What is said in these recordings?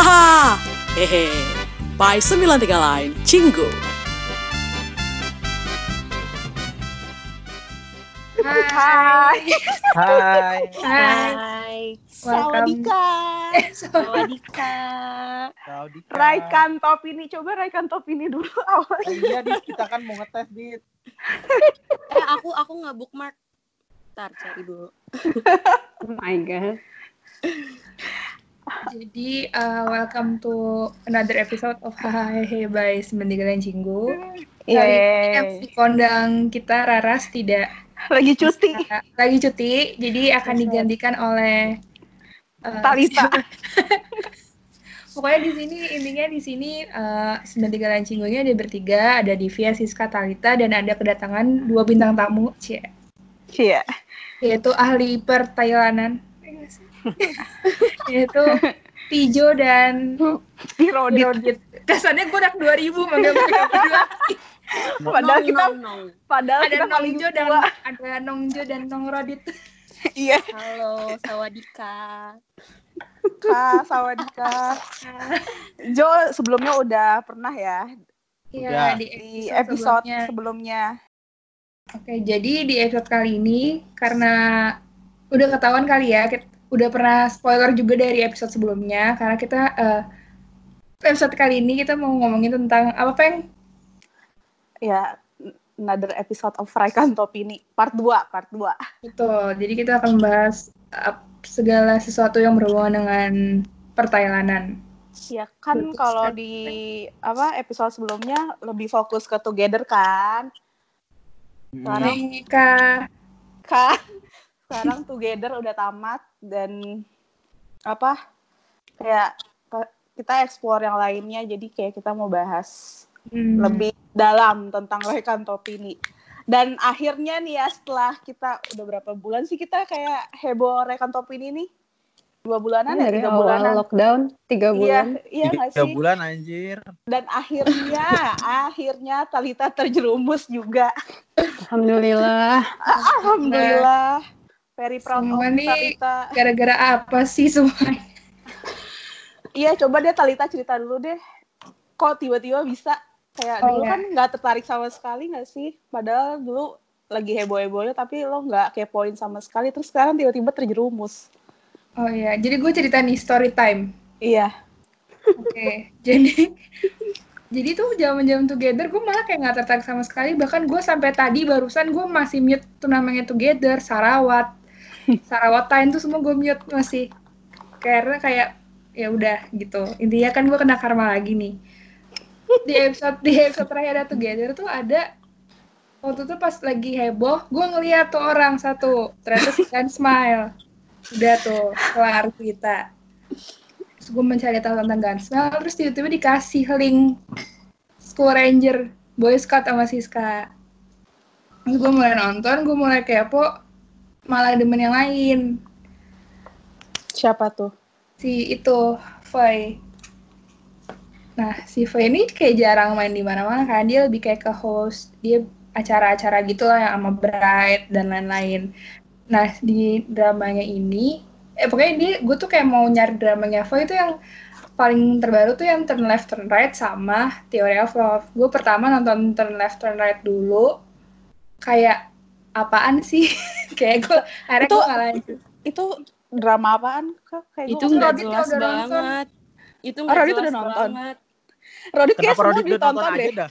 Haha, hehe. By 93 Line, Cinggu. Hai. Hai. Hai. Sawadika. Sawadika. Saudika. Raikan top ini. Coba raikan top ini dulu awal. Eh, iya, Dit. Kita kan mau ngetes, Dit. Eh aku aku nggak bookmark. Ntar cari dulu. Oh my god. Jadi, uh, welcome to another episode of Hahaha by Semendigalan Cinggu. Kali ini yang Yeay. kondang kita Raras tidak Lagi cuti. bisa- lagi cuti, jadi akan digantikan oleh uh, Talita. Pokoknya di sini intinya di sini uh, Semendigalan Cinggu ini ada bertiga, ada Divya, Siska, Talita, dan ada kedatangan dua bintang tamu, cie, Iya. yaitu ahli pertailanan, yaitu Tijo dan Irodit. Rodit. Kesannya gue anak 2000 manggil mereka berdua. Padahal Nong, kita nong, nong. padahal Ada kita paling Nongjo dan ada Nongjo dan Nong Rodit. Iya. Halo, Sawadika. Kak, Sawadika. Jo sebelumnya udah pernah ya Iya, Ya. di di episode, episode sebelumnya. sebelumnya. Oke, jadi di episode kali ini karena udah ketahuan kali ya, kita udah pernah spoiler juga dari episode sebelumnya karena kita eh, episode kali ini kita mau ngomongin tentang apa peng? Ya, another episode of Raikan Top ini part 2, part 2. Betul. Jadi kita akan membahas eh, segala sesuatu yang berhubungan dengan pertailanan. Ya kan kalau di apa episode sebelumnya lebih fokus ke together kan. Sekarang Mereka kan sekarang together udah tamat dan apa kayak kita explore yang lainnya jadi kayak kita mau bahas hmm, lebih dalam tentang rekan top ini dan akhirnya nih ya setelah kita udah berapa bulan sih kita kayak heboh rekan top ini nih? Dua bulanan ya? Dari tiga awal bulanan. lockdown tiga iya bulan. iya nggak Tiga sih? bulan, anjir. dan akhirnya akhirnya Talita terjerumus juga. Alhamdulillah. alhamdulillah very proud of Semua nih Talita gara-gara apa sih semuanya? Iya, coba deh Talita cerita dulu deh. Kok tiba-tiba bisa? Kayak Oh, dulu iya. kan nggak tertarik sama sekali nggak sih? Padahal dulu lagi heboh-hebohnya, tapi lo nggak kepoin sama sekali. Terus sekarang tiba-tiba terjerumus. Oh iya, jadi gue cerita nih story time. Iya. Oke, jadi jadi tuh zaman-zaman together gue malah kayak nggak tertarik sama sekali. Bahkan gue sampai tadi barusan gue masih mute tuh namanya together, Sarawat, Sarawat Time tuh semua gue mute masih. Karena kayak ya udah gitu. Intinya kan gue kena karma lagi nih. Di episode di episode terakhir ada together tuh ada waktu itu pas lagi heboh, gue ngeliat tuh orang satu, ternyata Dan Smile. Udah tuh, kelar kita terus gue mencari tahu tentang Gunsmell terus tiba-tiba dikasih link School Ranger Boy Scout sama Siska terus gue mulai nonton gue mulai kepo malah demen yang lain. Siapa tuh? si itu Foy. Nah si Foy ini kayak jarang main di mana-mana kan. Dia lebih kayak ke host. Dia acara-acara gitu lah yang sama Bright dan lain-lain. Nah di dramanya ini eh pokoknya dia gue tuh kayak mau nyari dramanya Foy itu yang paling terbaru tuh yang Turn Left Turn Right sama Theory of Love. Gue pertama nonton Turn Left Turn Right dulu. Kayak apaan sih kayak gue akhirnya Itu- gue lanjut Itu drama apaan? Kak? Kayak Itu nggak jelas udah nonton. banget. Itu Oh, nggak Rodit jelas udah nonton. banget. Rodit kayak semua Rodit udah nonton ditonton aja deh. dah?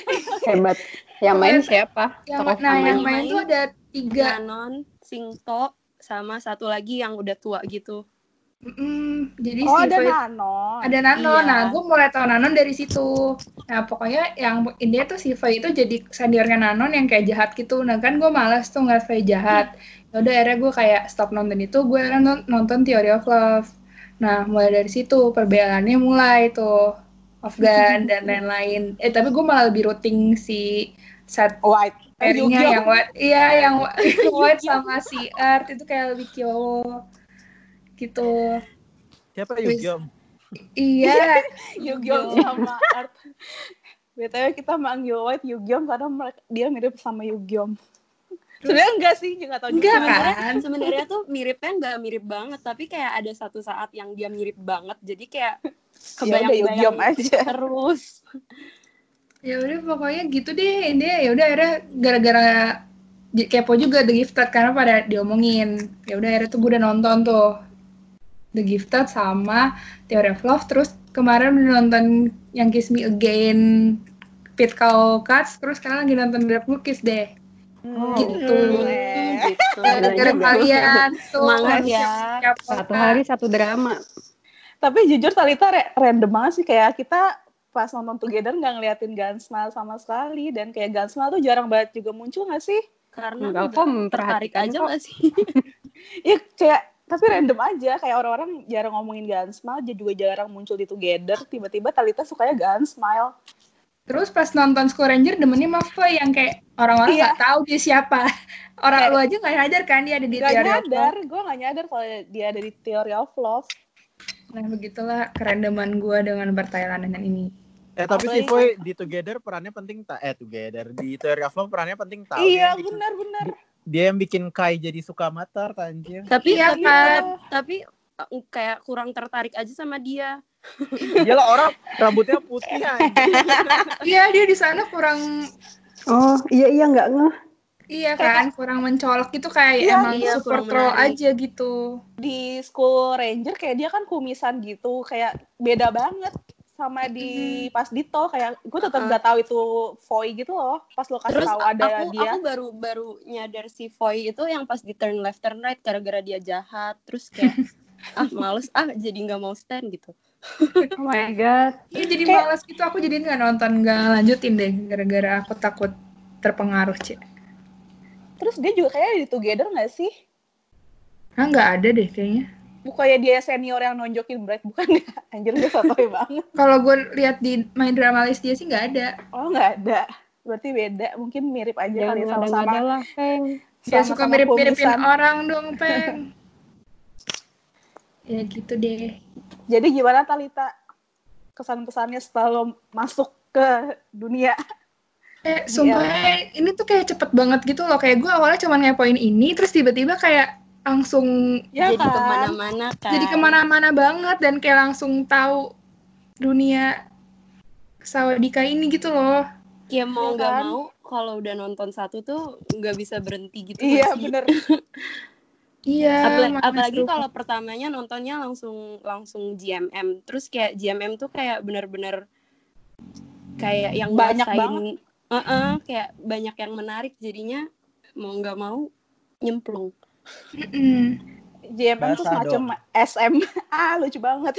Hebat. Yang main siapa? yang Tokoh nah yang utamanya. main tuh ada tiga Nanon, Singto, sama satu lagi yang udah tua gitu. Mm, jadi Oh, si ada Foy- Nanon. ada Nanon. Iya. Nah, gue mulai tahu Nanon dari situ. Nah, pokoknya yang intinya tuh si Foy itu jadi seniornya Nanon yang kayak jahat gitu. Nah, kan gue malas tuh ngeliat Foy jahat. Yaudah, akhirnya gue kayak stop nonton itu. Gue nonton, nonton Theory of Love. Nah, mulai dari situ perbedaannya mulai tuh Afgan dan lain-lain. Eh, tapi gue malah lebih rooting si set White. Pairingnya Yu-Gi-Oh. yang white. Iya, yang whi- white sama si Art itu kayak lebih kyowo gitu. Siapa. Yugyom? Iya, Yu-Gi-Oh sama Art. BTW kita manggil White Yu-Gi-Oh karena mereka, dia mirip sama Yu-Gi-Oh. Sebenarnya enggak sih, nggak tahu juga. Enggak sebenarnya kan? sebenarnya tuh miripnya nggak mirip banget tapi kayak ada satu saat yang dia mirip banget jadi kayak Ya udah, yuk, diam kebayang aja. terus ya udah pokoknya gitu deh dia ya udah akhirnya gara-gara kepo juga The Gifted karena pada diomongin ya udah akhirnya tuh gue udah nonton tuh The Gifted sama Theory of Love terus kemarin nonton yang Kiss Me Again Pit Cow Cuts terus sekarang lagi nonton Drag Lukis deh Hmm, gitu. boleh. gitu. gara-gara juga. kalian tuh Semangat ya. Satu hari satu drama. Tapi jujur Talita re- random banget sih kayak kita pas nonton Together nggak ngeliatin Gunsmile sama sekali dan kayak Gunsmile tuh jarang banget juga muncul nggak sih? karena Enggak udah tertarik aja nggak sih Iya kayak tapi random aja kayak orang-orang jarang ngomongin Gunsmile dia juga jarang muncul di Together tiba-tiba Talita sukanya Gunsmile terus pas nonton School Ranger demennya Malfoy yang kayak orang-orang Iya. nggak tahu dia siapa orang Kayak- lu aja nggak nyadar kan dia ada di Gak Theory of Love. nyadar, gue gak nyadar kalau dia ada di Theory of Love Nah, begitulah kerendaman gue dengan berthailand dengan ini. Eh tapi si Foy di Together perannya penting tak? Eh Together di Theory of Love perannya penting tau. Iya benar-benar Dia yang bikin Kai jadi suka matar anjir. tapi Iya tapi kan? tapi uh, kayak kurang tertarik aja sama dia Iyalah orang rambutnya putih. Iya, dia di sana kurang Oh iya iya nggak ngeh. iya kan, kurang mencolok gitu kayak Iya, emang iya, super troll menarik. aja gitu. Di School Ranger kayak dia kan kumisan gitu Kayak beda banget sama di pas di tol kayak gue tetap Uh-uh. gak tahu itu Foy gitu loh pas lo kasih terus tahu ada aku dia aku baru baru nyadar si Foy itu yang pas di turn left turn right gara-gara dia jahat terus kayak ah males ah jadi nggak mau stand gitu Oh my god. Iya jadi Kayak- malas gitu aku jadi nggak nonton nggak lanjutin deh gara-gara aku takut terpengaruh cek. terus dia juga kayak di Together gak sih Ah nggak ada deh kayaknya. Bukannya dia senior yang nonjokin Bright bukan ya anjir gue sotoy banget Kalau gue lihat di main drama list dia sih nggak ada. oh nggak ada berarti beda mungkin mirip aja Jangan kali ada sama-sama lah, Peng. Dia suka mirip-miripin orang dong, Peng. ya gitu deh. Jadi gimana Talita kesan-pesannya setelah lo masuk ke dunia? Eh, sumpah ini tuh kayak cepet banget gitu loh. Kayak gue awalnya cuma ngepoin ini, terus tiba-tiba kayak langsung Ya jadi kan? ke mana-mana kan jadi ke mana-mana banget dan kayak langsung tahu dunia Sawadika ini gitu loh. ya mau Iya nggak kan? mau kalau udah nonton satu tuh nggak bisa berhenti gitu Iya sih? bener. Iya. Apalagi seru. kalau pertamanya nontonnya langsung langsung GMM terus kayak GMM tuh kayak bener-bener kayak yang Banyak ngerasain Heeh, kayak banyak yang menarik jadinya mau nggak mau nyemplung Mm-mm. JMM tuh semacam SM. Ah lucu banget.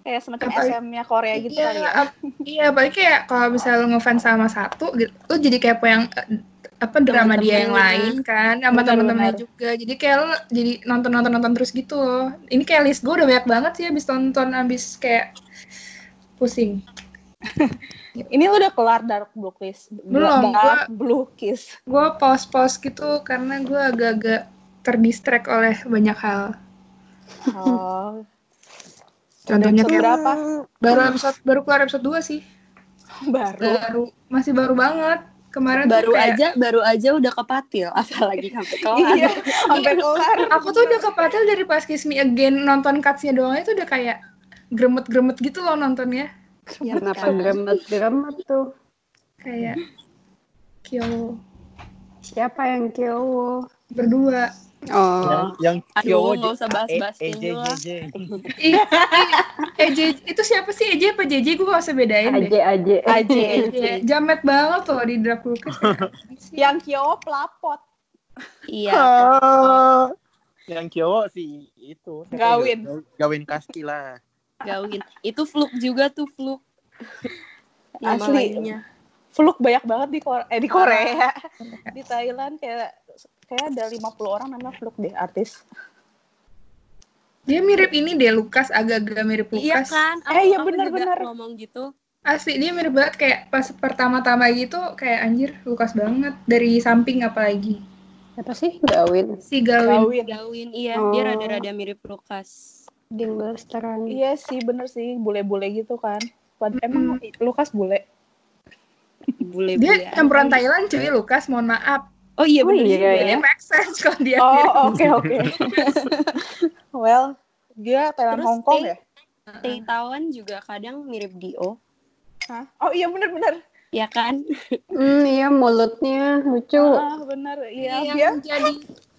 Kayak semacam Apa- SM-nya Korea gitu iya, kali ya. iya, apalagi kayak kalau misalnya lu ngefans sama satu, gitu, lu jadi kayak yang eh, apa drama dia yang Temen-temennya. lain kan, sama bener. juga. Jadi kayak lu jadi nonton nonton nonton terus gitu loh. Ini kayak list gue udah banyak banget sih abis nonton abis kayak pusing. Ini lo udah kelar Dark Blue Kiss? Belum, Dark Blue Kiss. Gue pause-pause gitu karena gue agak-agak terdistract oleh banyak hal. Oh. Contohnya kayak berapa? baru episode baru keluar episode 2 sih. Baru. Baru masih baru banget. Kemarin baru kayak- aja baru aja udah kepatil apalagi sampai kelar Iya, sampai kelar. aku tuh udah kepatil dari pas Kiss Me Again nonton cutsnya doang itu udah kayak gremet-gremet gitu loh nontonnya Ya Kenapa gemet-gemet tuh? kayak Kyo Siapa yang Kyowo? berdua Oh, Yang yang Aduh, Kyowo nggak usah bahas-bahas. Ih, ih, EJ itu siapa sih EJ apa JJ gue gak usah bedain deh aje aje. Aje. EJ jamet banget loh di Dracula Yang Kyo pelapot. iya. Yang Kyowo sih itu. Gawin. Gawin Kaski lah. Gawin itu fluk juga tuh fluk nama Asli. lainnya Fluk banyak banget di Korea, eh, di Korea. di Thailand kayak kayak ada 50 orang namanya Fluk deh artis. dia mirip ini deh Lukas agak-agak mirip iya Lukas kan aku, Eh, iya, aku bener-bener. juga ngomong gitu asli dia mirip banget kayak pas pertama-tama gitu kayak anjir Lukas banget dari samping apalagi Siapa sih? Gawin. si Gawin Gawin. gawin iya Oh. dia rada-rada mirip Lukas Ding Lestari. Iya sih bener sih bule-bule gitu kan. Emang Lukas bule? bule-bule. Dia campuran Thailand cuy, Lukas, mohon maaf. Oh iya Oh bener iya, juga ya. Jadi make sense kalau dia Oh, oke oke. well, dia Thailand Terus Hong Kong ya? Tay Tawan juga kadang mirip Dio. Hah? Oh iya benar-benar. Ya kan? Hmm, iya mulutnya lucu. Ah, benar. Iya, dia yang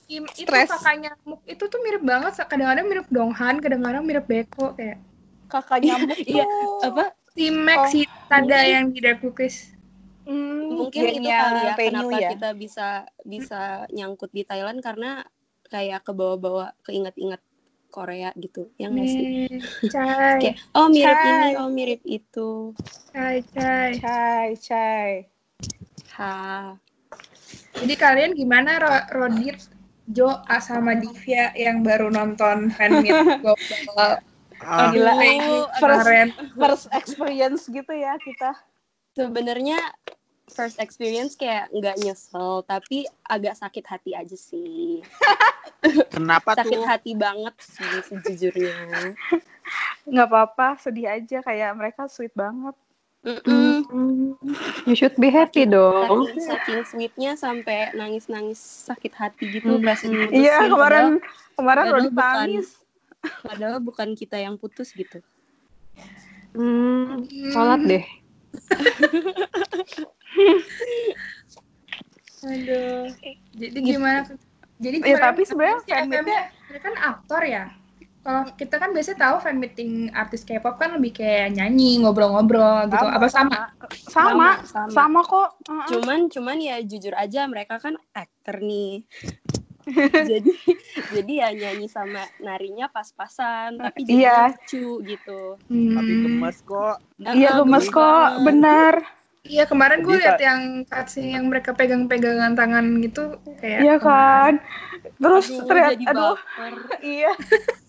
Kim itu kakaknya Muk itu tuh mirip banget kadang-kadang mirip Donghan kadang-kadang mirip Beko kayak kakak nyamuk Iya. Apa? si Max Oh. si Tada yang di Dark Cookies Hmm, Mungkin itu kali ya Penyu kenapa ya. kita bisa bisa nyangkut di Thailand karena kayak ke bawah-bawah keinget-inget Korea gitu. Yang nggak sih? Nih, Cai Kayak oh mirip Cai. ini, oh mirip itu. Cai Cai Cai, cai. Ha. jadi kalian gimana Ro- Rodit Jo sama Divya yang baru nonton fan meet global Ah, Gila. Aduh, First- First experience gitu ya kita. Sebenarnya first experience kayak nggak nyesel, tapi agak sakit hati aja sih. kenapa Sakit tuh? hati banget sih sejujurnya. Nggak apa-apa, sedih aja kayak mereka sweet banget. Mm-mm. Hmm, You should be happy dong. Saking, saking sweetnya sampai nangis-nangis sakit hati gitu Hmm. berasa diputusin. Iya, kemarin kemarin padahal Rodit bukan- nangis. Padahal, padahal bukan kita yang putus gitu. Hmm, sholat deh. Aduh. Jadi gimana? Jadi Ya, kemarin tapi sebenarnya kan aktor ya. Kalau kita kan biasanya tahu fan meeting artis K-pop kan lebih kayak nyanyi, ngobrol-ngobrol gitu. Apa sama? Sama, Sama, sama, kok. Heeh. Cuman cuman ya jujur aja mereka kan aktor nih. jadi jadi ya nyanyi sama narinya pas-pasan tapi Iya. dia lucu gitu. Tapi Hmm. gemes kok. Iya, Ah, gemes kok, benar. Iya kemarin gue liat yang cutscene yang mereka pegang-pegangan tangan gitu kayak Iya kan. Terus Aduh, jadi aduh, baper. iya.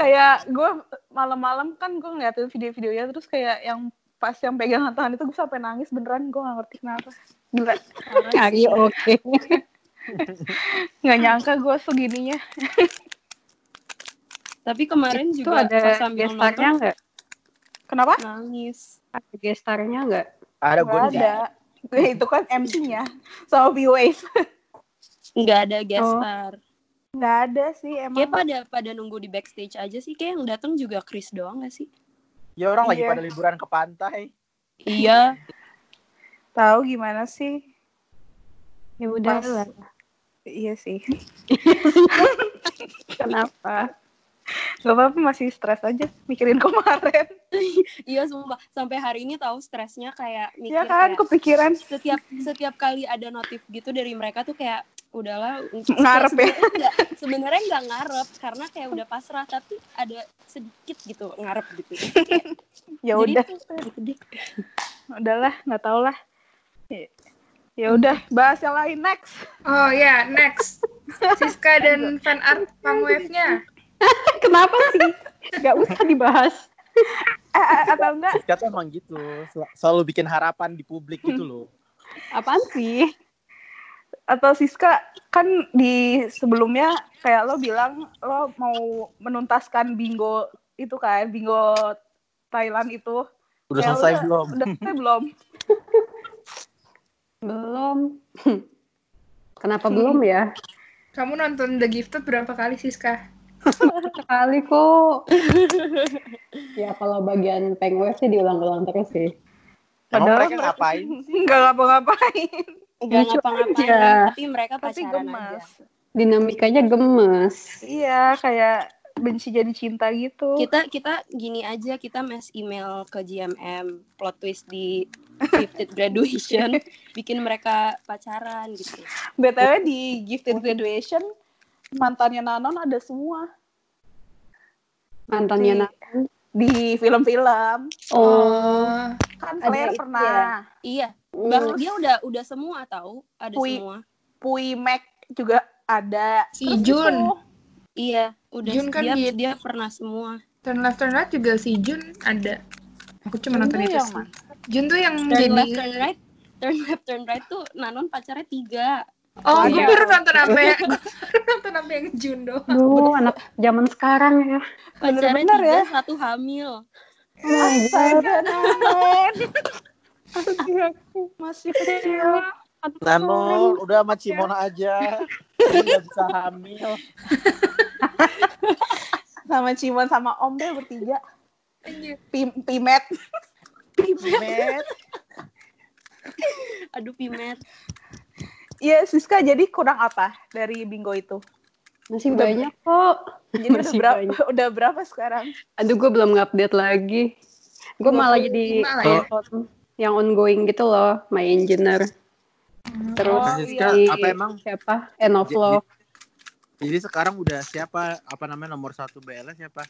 kayak gue malam-malam kan gue ngeliatin video-videonya terus kayak yang pas yang pegangan tangan itu gue sampai nangis beneran gue gak ngerti kenapa. Gila, Parah sih. oke. nggak nyangka gue segininya. Tapi kemarin Itu juga ada gestarnya nggak? Kenapa? nangis. Ada gestarnya nggak? Ada gue Gak ada. Itu kan MC-nya sama B-Wave. Nggak ada guest Oh. Nggak ada sih emang. Kayak pada pada nunggu di backstage aja sih. Kayak yang datang juga Chris doang gak sih? Ya orang lagi Iya. pada liburan ke pantai. Iya. Tahu gimana sih? Ya udah Pas. lah. Iya sih. Kenapa? Gak apa-apa masih stres aja mikirin kemarin. Iya sumpah. Sampai hari ini tahu stresnya kayak mikir Iya kan, kayak kepikiran. setiap setiap kali ada notif gitu dari mereka tuh kayak udahlah Ngarep ya? Sebenarnya nggak- sebenarnya nggak ngarep karena kayak udah pasrah tapi ada sedikit gitu ngarep gitu Ya udah, gitu deh. udahlah, nggak tau lah. Ya udah, bahas yang lain next. Oh ya, next. Siska dan fan art Pangwave-nya. Kenapa sih? Gak usah dibahas. Eh, eh, atau enggak? Siska tuh emang gitu. Sel- Selalu bikin harapan di publik gitu loh. Apaan sih? Atau Siska kan di sebelumnya kayak lo bilang lo mau menuntaskan bingo itu kan, bingo Thailand itu. Udah Ya selesai udah, belum? Udah selesai belum? Belum. Kenapa belum ya? Kamu nonton The Gifted berapa kali Siska? Sekali kok. ya kalau bagian pengwave sih diulang-ulang terus sih. Padahal mereka ngapain? Nggak ngapa-ngapain. Nggak ngapa-ngapain tapi mereka Tapi gemes. aja Dinamikanya gemes. Iya, kayak benci jadi cinta gitu. kita kita gini aja kita mes email ke GMM plot twist di gifted graduation bikin mereka pacaran gitu BTW di Gifted Graduation mantannya Nanon ada semua Mantannya Di- Nan. di film-film. Oh, Kan Claire pernah. iya Hmm. Bahkan dia udah udah semua tahu ada Pui. semua Pui Mac juga ada. Si Terus Jun. itu, iya udah Jun kan dia gitu. dia pernah semua Turn Left Turn Right juga si Jun ada. Aku cuma Jun nonton itu yang sih. mana? Jun tuh yang turn jadi left turn right turn left turn right tuh Nanon pacarnya tiga Oh, gue Iya. baru nonton apa ya? Gue baru nonton apa yang Jun doang. Duh, anak zaman sekarang ya. pacarnya tiga ya. satu hamil Oh. Astaga, Nanon. Masih kecil. Nano, udah sama Cimona aja. Dia nggak bisa hamil. Sama Cimon sama Om deh bertiga. Anjir. Pim Pimet. Met. Aduh pimet. Iya, Siska jadi kurang apa dari bingo itu? Masih Udah banyak kok. Jadi udah Masih berapa, banyak. udah berapa sekarang? Aduh, gue belum ngupdate lagi. Gue malah jadi 25 lah ya. Yang ongoing gitu loh, My Engineer. Terus Oh, Siska, di- apa emang? siapa? End of Jadi- Love. Jadi sekarang udah siapa apa namanya nomor satu BL siapa?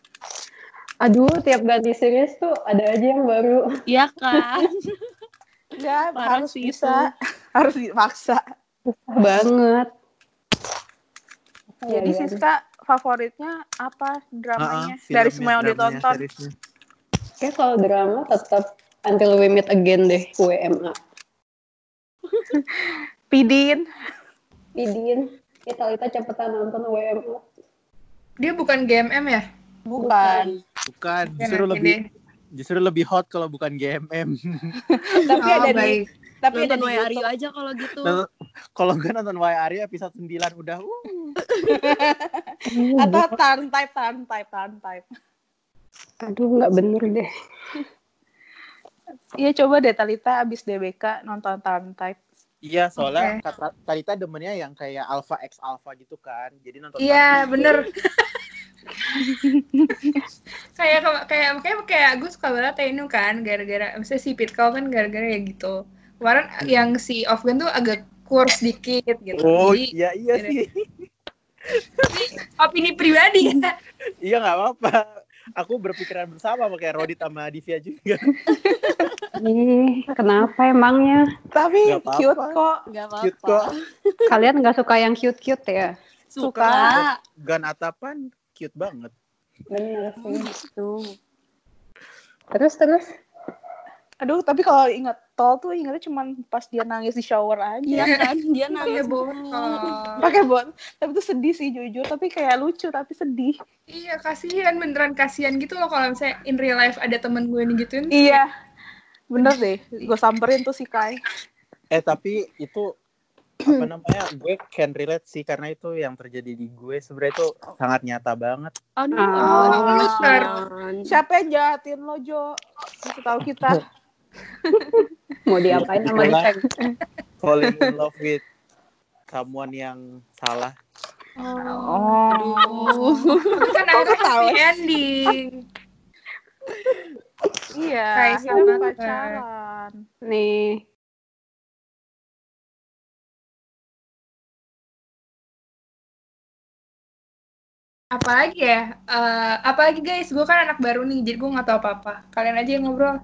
Aduh, tiap ganti series tuh ada aja yang baru. Iya kan? Parah harus sih bisa. Harus dipaksa. Banget. Ya, Jadi Gan? Siska favoritnya apa dramanya? Heeh, dari filmnya, semua yang ditonton. Kayak kalau drama tetap Until We Meet Again deh, WMA. Pidin. Pidin, kita Talita cepetan nonton WMA. Dia bukan GMM ya? Bukan. Bukan, Ya, justru nanti lebih deh. justru lebih hot kalau bukan GMM. Tapi Oh, ada di tapi ada Nonton di You YouTube. aja kalau gitu. Kalau gue nonton Why episode 9 udah uh. Atau turn type, turn type, turn type. Aduh, nggak bener deh. Iya coba deh Talita abis DBK nonton turn type. Iya, soalnya kata Talita demennya yang kayak alpha x alpha gitu kan. Jadi nonton Iya, bener. kayak kayak kayak kayak gue suka banget Tainu kan gara-gara misalnya si Pitcal kan gara-gara ya gitu. Kemarin yang si Afgan tuh agak kurs dikit gitu. Oh, Jadi iya iya sih. opini pribadi ya. iya nggak apa-apa. Aku berpikiran bersama pakai Rodit sama Divya juga. Ih, kenapa emangnya? Tapi Nggak apa-apa. cute kok. Gak Cute apa-apa. kok. Kalian nggak suka yang cute-cute ya? Suka. Gan Atapan cute banget. Bener sih. Tuh. Terus, terus. Aduh, tapi kalau inget tol tuh ingetnya cuma pas dia nangis di shower aja. Iya kan? Dia Pakai nangis botol. Pakai bot. Tapi itu sedih sih jujur, tapi kayak lucu tapi sedih. Iya, kasihan beneran kasihan gitu loh kalau misalnya in real life ada temen gue nih gituin. Iya. Bener deh, gue samperin tuh si Kai. Eh tapi itu apa namanya gue can relate sih karena itu yang terjadi di gue sebenarnya itu sangat nyata banget Aduh, Oh, kasihan. Siapa yang jahatin lo, Jo? Kasih tahu kita. Mau diapain sama dicek? falling in love with someone yang salah Oh. Kan akhirnya ketawa happy ending. Iya, Kai akhirnya sama pacaran. Nih, Apalagi ya? Eh, apalagi guys, gue kan anak baru nih, jadi gue nggak tahu apa-apa. Kalian aja yang ngobrol.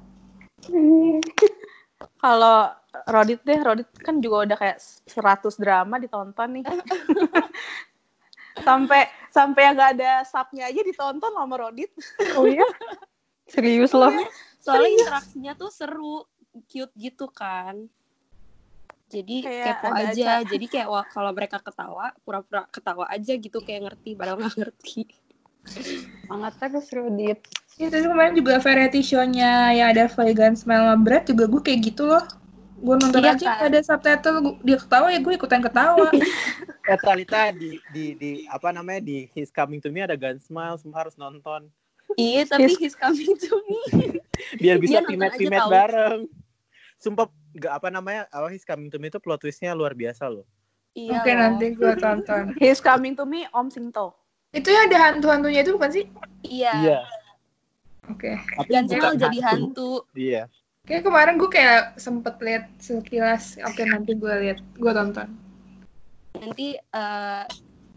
Kalau Rodit deh, Rodit kan juga udah kayak 100 drama ditonton nih. sampai sampai yang gak ada subnya aja ditonton sama Rodit. oh iya? Serius loh? Soalnya interaksinya tuh seru, cute gitu kan. Jadi Kayak kepo aja. acara. Jadi kayak wah, kalau mereka ketawa, pura-pura ketawa aja gitu kayak ngerti, padahal nggak ngerti. Banget terus Rudit. Ya, terus kemarin juga variety show-nya yang ada Vegan Smile sama Brad juga gue kayak gitu loh. Gue nonton Iya aja kan? ada subtitle, gua- dia ketawa ya gue ikutan ketawa. eh Talita di di di apa namanya di His Coming to Me ada Gun Smile semua harus nonton Iya, tapi His- he's coming to me. biar bisa Dia nonton pimet aja pimet tahu. bareng sumpah gak apa namanya apa His Coming to Me itu plot twistnya luar biasa loh Iya. Oke nanti gue tonton. He's coming to me, Om Sinto. Itu yang ada hantu-hantunya itu bukan sih? Iya. Oke. tapi Dan bukan mau jadi hantu. iya Kayak kemarin gue kayak sempet lihat sekilas. Oke nanti gue lihat, gue tonton. Nanti eh,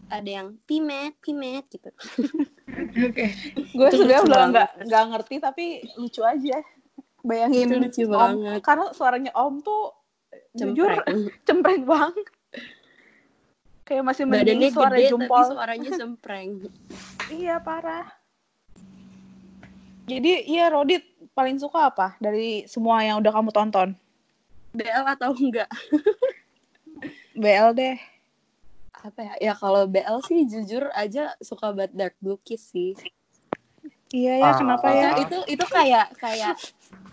ada yang pimet, pimet gitu. Oke. Gue Itu sebenarnya banget. nggak nggak ngerti tapi lucu aja. Bayangin Itu lucu Om, banget. karena suaranya Om tuh jujur Cempreng. cempreng banget. Kayak masih mending suara gede jempol. tapi suaranya sempreng. Iya parah. Jadi iya Rodit paling suka apa dari semua yang udah kamu tonton? BL atau enggak? BL deh. Apa ya? Ya kalau BL sih jujur aja suka banget Dark Blue Kiss sih. Iya ya Ah. kenapa ya? itu itu kayak kayak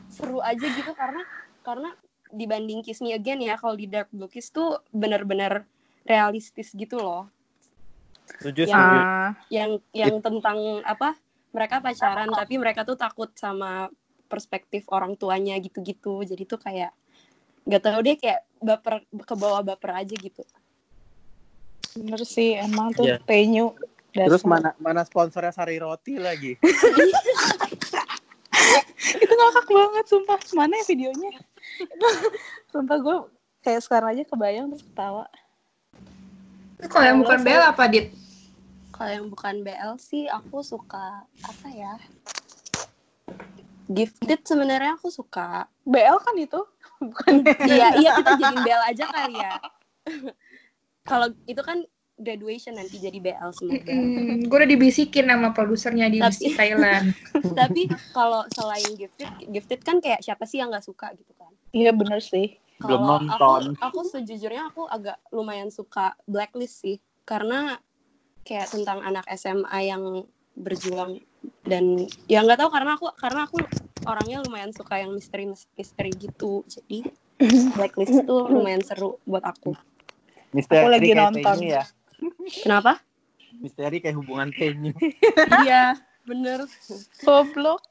seru aja gitu karena karena dibanding Kiss Me Again ya kalau di Dark Blue Kiss tuh bener-bener realistis gitu loh Setuju, Yang- setuju. Ah, yang yang tentang apa mereka pacaran tapi mereka tuh takut sama perspektif orang tuanya gitu-gitu jadi tuh kayak nggak tahu deh kayak baper ke bawah baper aja gitu bener sih emang tuh Iya. Tenyu. Terus mana mana sponsornya Sari Roti lagi? itu ngakak banget sumpah mana ya videonya sumpah gue kayak sekarang aja kebayang terus ketawa Kalau yang bukan Kalau Bel apa, Dit? Kalau yang bukan BL sih aku suka apa ya Gifted sebenarnya aku suka. BL kan itu? Bukan iya iya kita jadiin BL aja kali ya. Kalau itu kan graduation nanti jadi BL semoga. Hmm, gue udah dibisikin sama produsernya di Tapi- Thailand. tapi kalau selain Gifted Gifted kan kayak siapa sih yang nggak suka gitu kan? Iya bener sih. Belum Kalau nonton. Aku, aku sejujurnya aku agak lumayan suka Blacklist sih, karena kayak tentang anak SMA yang berjuang dan ya nggak tahu karena aku karena aku orangnya lumayan suka yang misteri misteri gitu, jadi Blacklist itu lumayan seru buat aku. Misteri Aku lagi kayak nonton. Ya. Kenapa? Misteri kayak hubungan Tenyu. iya, bener. goblok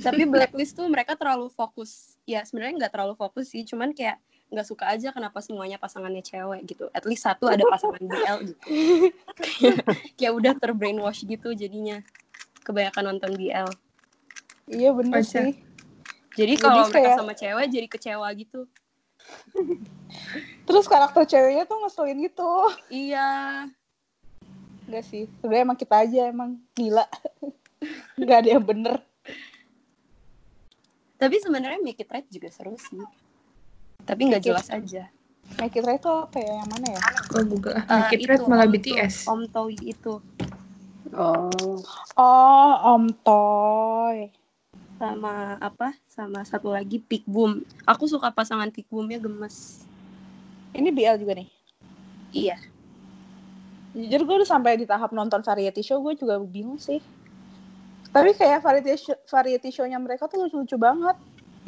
Tapi Blacklist tuh mereka terlalu fokus. Ya sebenarnya nggak terlalu fokus sih, cuman kayak nggak suka aja kenapa semuanya pasangannya cewek gitu. At least satu ada pasangan BL gitu. kayak udah terbrainwash gitu jadinya. Kebanyakan nonton BL. iya bener Baca. sih Jadi kalau mereka kayak- sama cewek jadi kecewa gitu. terus karakter ceweknya tuh ngeselin gitu Iya. enggak sih sebenarnya emang kita aja emang gila nggak ada yang bener Tapi sebenarnya Make It Right juga seru sih. Tapi nggak jelas aja. Make It Right tuh apa ya? Yang mana ya? Gue buka. Eh, Make It Right itu, malah Om BTS. Om Toy itu. Oh, oh Om Toy. Sama apa? Sama satu lagi Peak Boom. Aku suka pasangan Peak Boomnya gemes. Ini BL juga nih? Iya. Jujur gue udah sampai di tahap nonton variety show gue juga bingung sih. Tapi kayak variety show, variety show-nya mereka tuh lucu-lucu banget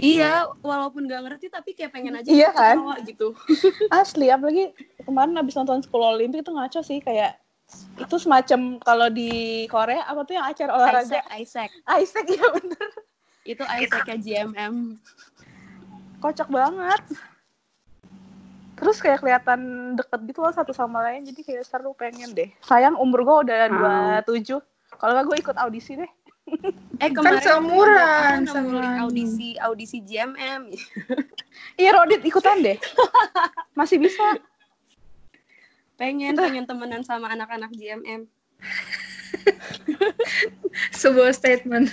iya walaupun gak ngerti tapi kayak pengen aja Iya kan? ketawa gitu. Asli apalagi kemarin abis nonton School Olympic itu ngaco sih kayak itu semacam kalau di Korea apa tuh yang acara olahraga? Isaac Isaac. Isaac ya bener. Itu Isaacnya GMM kocak banget. Terus kayak kelihatan deket gitu loh satu sama lain jadi kayak seru pengen deh. Sayang umur gue udah dua tujuh. Kalau nggak gue ikut audisi deh eh kemarin seumuran aku nemu link sama- audisi audisi GMM iya Rodit ikutan deh. Masih bisa. Pengen pengen temenan sama anak-anak GMM Sebuah statement.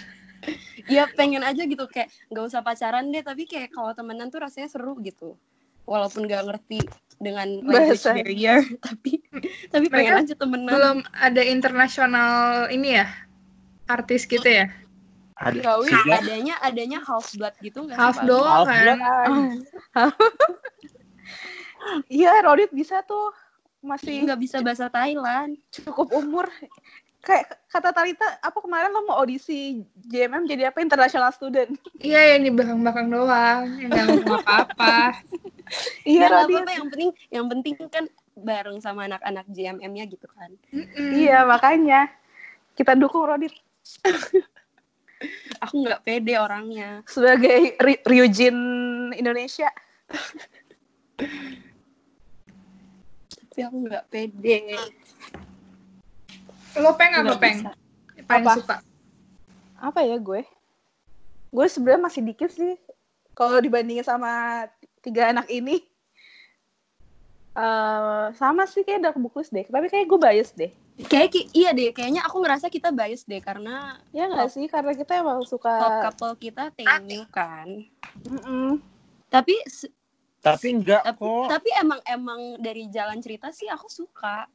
ya pengen aja gitu kayak nggak usah pacaran deh tapi kayak kalau temenan tuh rasanya seru gitu. Walaupun nggak ngerti dengan language Bahasa. barrier tapi tapi pengen Mereka aja temenan. Belum ada internasional ini ya? Artis gitu ya? Ada wih. Iya. adanya adanya half blood gitu nggak sih Half doang Half kan? blood. iya Rodit bisa tuh masih nggak bisa bahasa Thailand cukup umur kayak kata Talita apa kemarin lo mau audisi JMM jadi apa international student Iya yang di belakang-belakang doang. Yang nggak ngomong apa-apa. iya Ya, Rodit apa-apa yang penting yang penting kan bareng sama anak-anak JMM-nya gitu kan Mm-mm. iya makanya kita dukung Rodit aku nggak pede orangnya sebagai Ry- Ryujin Indonesia tapi aku nggak pede Lo peng apa peng? bisa. Paling Apa? suka. apa ya gue gue sebenarnya masih dikit sih kalau dibandingin sama tiga anak ini eh sama sih kayak Dark Booklist deh tapi kayak gue bias deh kayak iya deh kayaknya aku ngerasa kita bias deh karena ya nggak sih karena kita emang top suka couple kita Tenyu kan Mm-mm. tapi se- Tapi enggak tapi, kok. tapi emang emang dari jalan cerita sih aku suka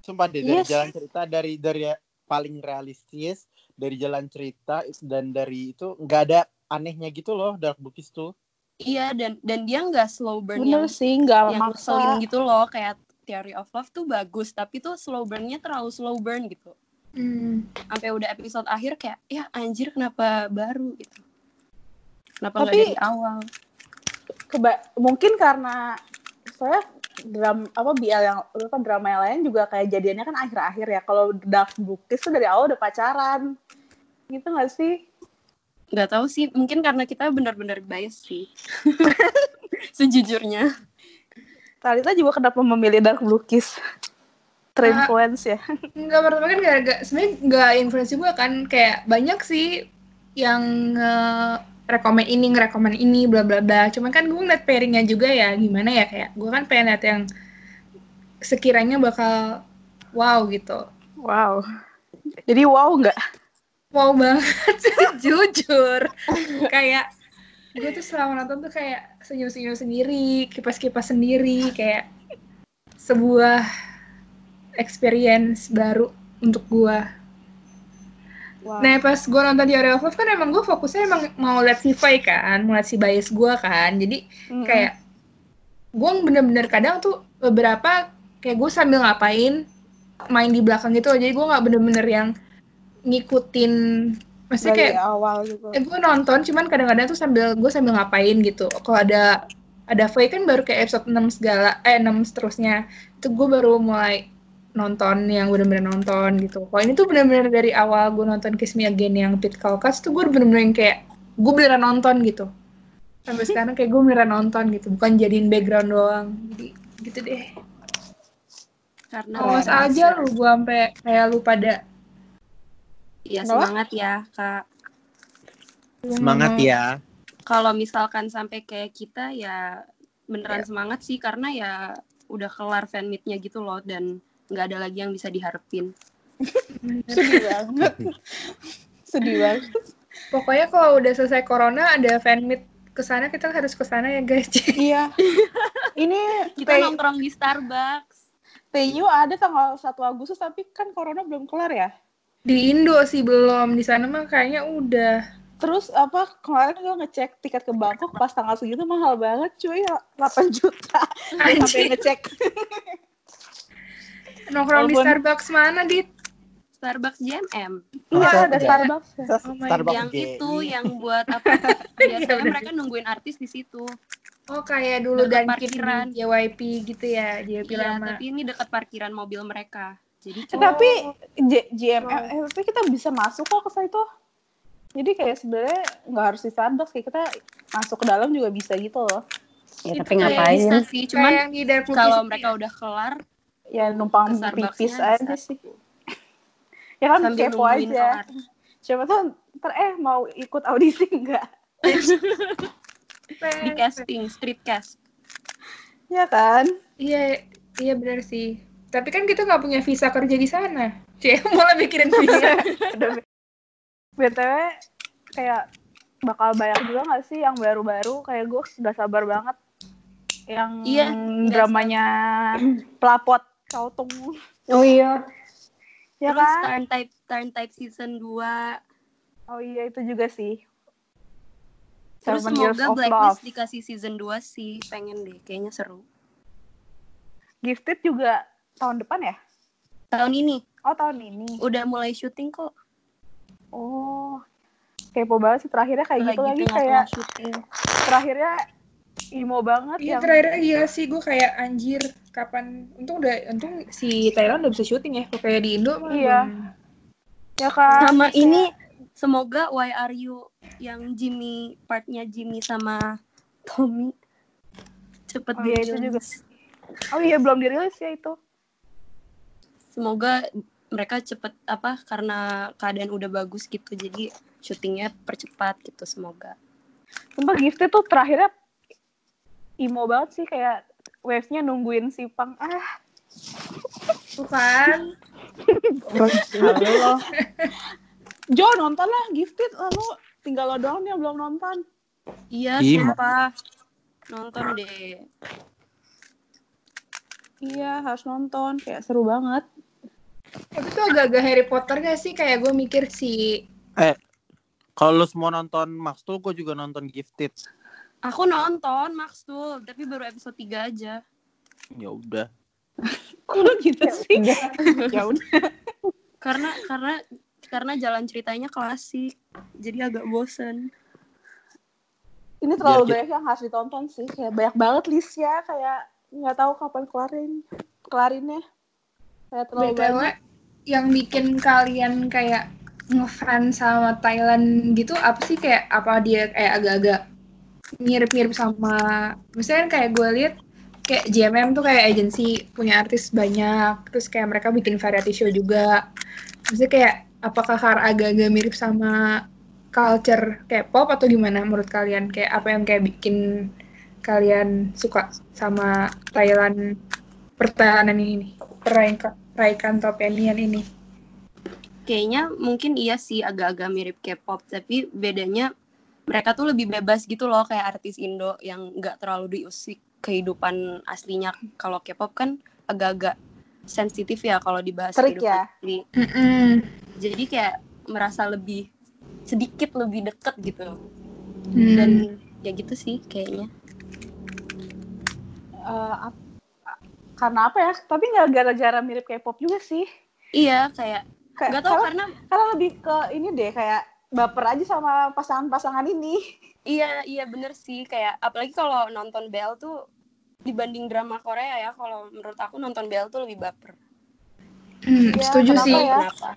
Sumpah deh dari Yes. jalan cerita dari dari paling realistis dari jalan cerita dan dari itu nggak ada anehnya gitu loh Dark Bookies tuh. iya dan dan dia nggak slow burn bener yang sih nggak yang maksa gitu loh kayak Theory of Love tuh bagus tapi tuh slow burnnya terlalu slow burn gitu Hmm. sampai udah episode akhir kayak ya anjir kenapa baru gitu Kenapa nggak Tapi- dari awal? Keba mungkin karena saya dram apa BL yang apa drama yang lain juga kayak jadiannya kan akhir-akhir ya. Kalau Dark Blue Kiss tuh dari awal udah pacaran. Gitu gak sih? Nggak tahu sih, mungkin karena kita benar-benar bias sih. Sejujurnya. Talita juga kenapa memilih Dark Blue Kiss? Terinfluence ya. Enggak pertama kan gak, gak sebenarnya nggak influence juga kan kayak banyak sih yang nge rekomen ini ngerekomen ini bla bla bla. Cuman kan gue ngeliat pairingnya juga ya gimana ya kayak gue kan pengen liat yang sekiranya bakal wow gitu. Wow. Jadi wow nggak? Wow banget jujur. kayak gue tuh selama nonton tuh kayak senyum-senyum sendiri, kipas-kipas sendiri kayak sebuah experience baru untuk gue. Nah pas gue nonton di Area of Love kan emang gue fokusnya emang mau liat si Fai kan, mau liat si bias gue kan. Jadi Mm-mm. kayak gue bener-bener kadang tuh beberapa kayak gue sambil ngapain main di belakang gitu jadi gue nggak bener-bener yang ngikutin maksudnya dari kayak awal gitu. eh, gue nonton cuman kadang-kadang tuh sambil gue sambil ngapain gitu. Kalau ada ada Faye kan baru kayak episode 6 segala eh 6 seterusnya. Itu gue baru mulai nonton yang bener-bener nonton gitu. Kalau ini tuh bener-bener dari awal gue nonton Kiss Me Again yang Pete Kalkas tuh gue bener-bener yang kayak gue beneran nonton gitu. Sampai sekarang kayak gue beneran nonton gitu. Bukan jadiin background doang. Jadi gitu deh. Karena awas aja lu gue sampai kayak lu pada Iya Kenapa? semangat ya kak. lu Semangat ya. Kalau misalkan sampai kayak kita ya beneran Iya. semangat sih karena ya udah kelar fan meet-nya gitu loh dan nggak ada lagi yang bisa diharapin. Sedih banget. Sedih banget. Pokoknya kalau udah selesai corona ada fan meet ke sana kita harus ke sana ya guys. Iya. Ini Kita pay, nongkrong di Starbucks. PayU ada tanggal 1 Agustus tapi kan corona belum kelar ya. Di Indo sih belum, di sana mah kayaknya udah. Terus apa kemarin gue ngecek tiket ke Bangkok pas tanggal segitu mahal banget cuy 8 juta. Sampai Anjir, ngecek. nongkrong di Starbucks mana, Dit? Starbucks JMM. Iya Masa ada? Starbucks. ya. Oh my Starbucks yang GI. itu yang buat apa? Biasanya mereka nungguin artis di situ. Oh, kayak dulu dan parkiran. JYP gitu ya, JYP Iya, lama. tapi ini dekat parkiran mobil mereka. Jadi Eh, cuma tapi Oh. J- JMM eh, tapi kita bisa masuk kok ke situ. Jadi kayak sebenarnya nggak harus di Starbucks kayak kita masuk ke dalam juga bisa gitu loh. Ya, Itu tapi ngapain? bisa sih. Cuman yang di kalau mereka udah kelar Ya numpang pipis bisa. aja sih. Ya kan sambil kepo aja. kelar. Siapa tahu ntar eh mau ikut audisi enggak? Di casting, street cast. Ya kan? Iya, iya benar sih. Tapi kan kita nggak punya visa kerja di sana. Cie, malah mikirin visa. Udah BTW kayak bakal banyak juga gak sih yang baru-baru kayak gue udah sabar banget yang Iya, dramanya pelapot kautung Oh iya. ya Terus kan turn type turn type season 2. oh iya itu juga sih Terus Seven semoga Blacklist Love. dikasih season 2 sih. Pengen deh, kayaknya seru. Gifted juga tahun depan ya Tahun ini oh tahun ini udah mulai syuting kok. oh kepo banget sih terakhirnya kayak gitu lagi kayak syuting. terakhirnya imo banget Iya yang terakhir iya sih gue kayak anjir kapan untung udah untung si Thailand udah bisa syuting ya kayak di Indo mah Iya. belum. ya kan Sama ini semoga Why Are You yang Jimmy partnya Jimmy sama Tommy cepet Oh iya, itu juga. oh iya belum dirilis ya itu Semoga mereka cepet apa karena keadaan udah bagus gitu jadi syutingnya percepat gitu semoga. Sumpah Gifted tuh terakhirnya imo banget sih kayak wave-nya nungguin si Pang. Ah, kan halo. Jo nonton lah Gifted lalu tinggal lo doang yang belum nonton. Iya, sumpah. Nonton deh. Iya harus nonton kayak seru banget. Tapi tuh agak-agak Harry Potter gak sih? Kayak gue mikir si Kalau lu semua nonton Max tuh, gue juga nonton Gifted. Aku nonton Max tuh, tapi baru episode 3 aja. Ya udah. Kok gitu sih? ya udah. Karena karena karena jalan ceritanya klasik. Jadi agak bosen. ini terlalu Biar kita- banyak yang harus ditonton sih kayak banyak banget listnya kayak nggak tahu kapan kelarin kelarinnya kayak terlalu BTW banyak. yang bikin kalian kayak ngefans sama Thailand gitu apa sih? Kayak apa dia kayak agak-agak mirip-mirip sama misalnya kan kayak gue lihat kayak JMM tuh kayak agensi punya artis banyak terus kayak mereka bikin variety show juga. Maksudnya kayak apakah kar agak-agak mirip sama culture kayak pop atau gimana menurut kalian? Kayak apa yang kayak bikin kalian suka sama Thailand pertailanan ini nih peraikan topenian ini Kayaknya mungkin iya sih agak-agak mirip K-pop, tapi bedanya mereka tuh lebih bebas gitu loh kayak artis Indo yang nggak terlalu diusik kehidupan aslinya. Kalau K-pop kan agak-agak sensitif ya kalau dibahas kehidupan ya? asli. Jadi kayak merasa lebih sedikit lebih deket gitu. Hmm. Dan ya gitu sih kayaknya. Eh, ap- karena apa ya tapi nggak gara-gara mirip K-pop juga sih Iya kayak nggak tahu karena, karena karena lebih ke ini deh kayak baper aja sama pasangan-pasangan ini Iya, iya bener sih. Kayak apalagi kalau nonton BL tuh dibanding drama Korea ya, kalau menurut aku nonton BL tuh lebih baper. Hmm, Iya, setuju kenapa sih ya? Kenapa?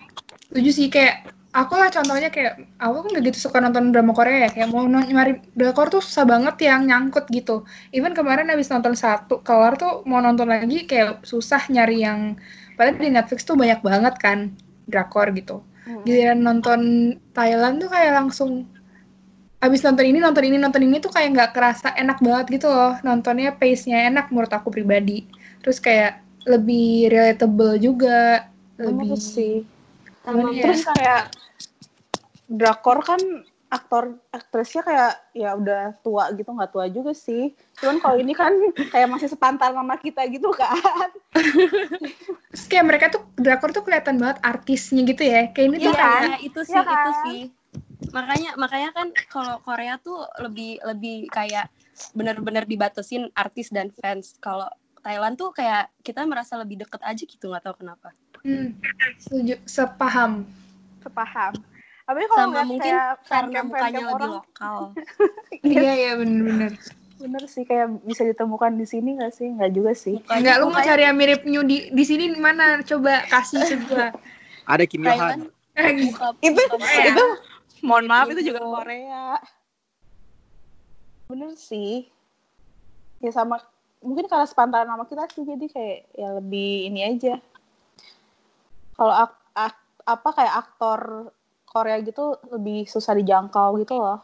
setuju sih kayak aku lah contohnya kayak aku kan gak gitu suka nonton drama Korea ya. Kayak mau nyari drakor tuh susah banget yang nyangkut gitu. Even kemarin habis nonton satu kelar tuh mau nonton lagi kayak susah nyari yang padahal di Netflix tuh banyak banget kan drakor gitu. Giliran nonton Thailand tuh kayak langsung abis nonton ini nonton ini nonton ini tuh kayak nggak kerasa enak banget gitu loh. Nontonnya pace-nya enak menurut aku pribadi. Terus kayak lebih relatable juga lebih sih. Ya? terus kayak drakor kan aktor aktrisnya kayak ya udah tua gitu nggak tua juga sih cuman kalau ini kan kayak masih sepantar sama kita gitu kan Terus kayak mereka tuh drakor tuh kelihatan banget artisnya gitu ya. Kayak ini Iya, tuh kayak iya, itu sih, Iya itu kan? sih. Makanya makanya kan kalau Korea tuh lebih lebih kayak bener-bener dibatasin artis dan fans. Kalau Thailand tuh kayak kita merasa lebih deket aja gitu, nggak tahu kenapa. hmm, setuju, sepaham. sepaham tapi kalau Sama mungkin kayak karena mukanya lebih orang lokal. Iya iya bener-bener. bener sih kayak bisa ditemukan di sini nggak sih nggak juga sih Mukanya- Enggak, lu mau cari yang mirip New di di sini di mana? Coba kasih sebuah. Ada Kim Yo Thailand Han. muka, itu itu mohon maaf itu juga Korea bener sih ya sama mungkin karena sepantaran sama kita sih jadi kayak ya lebih ini aja kalau ak- ak- apa kayak aktor Korea gitu lebih susah dijangkau gitu loh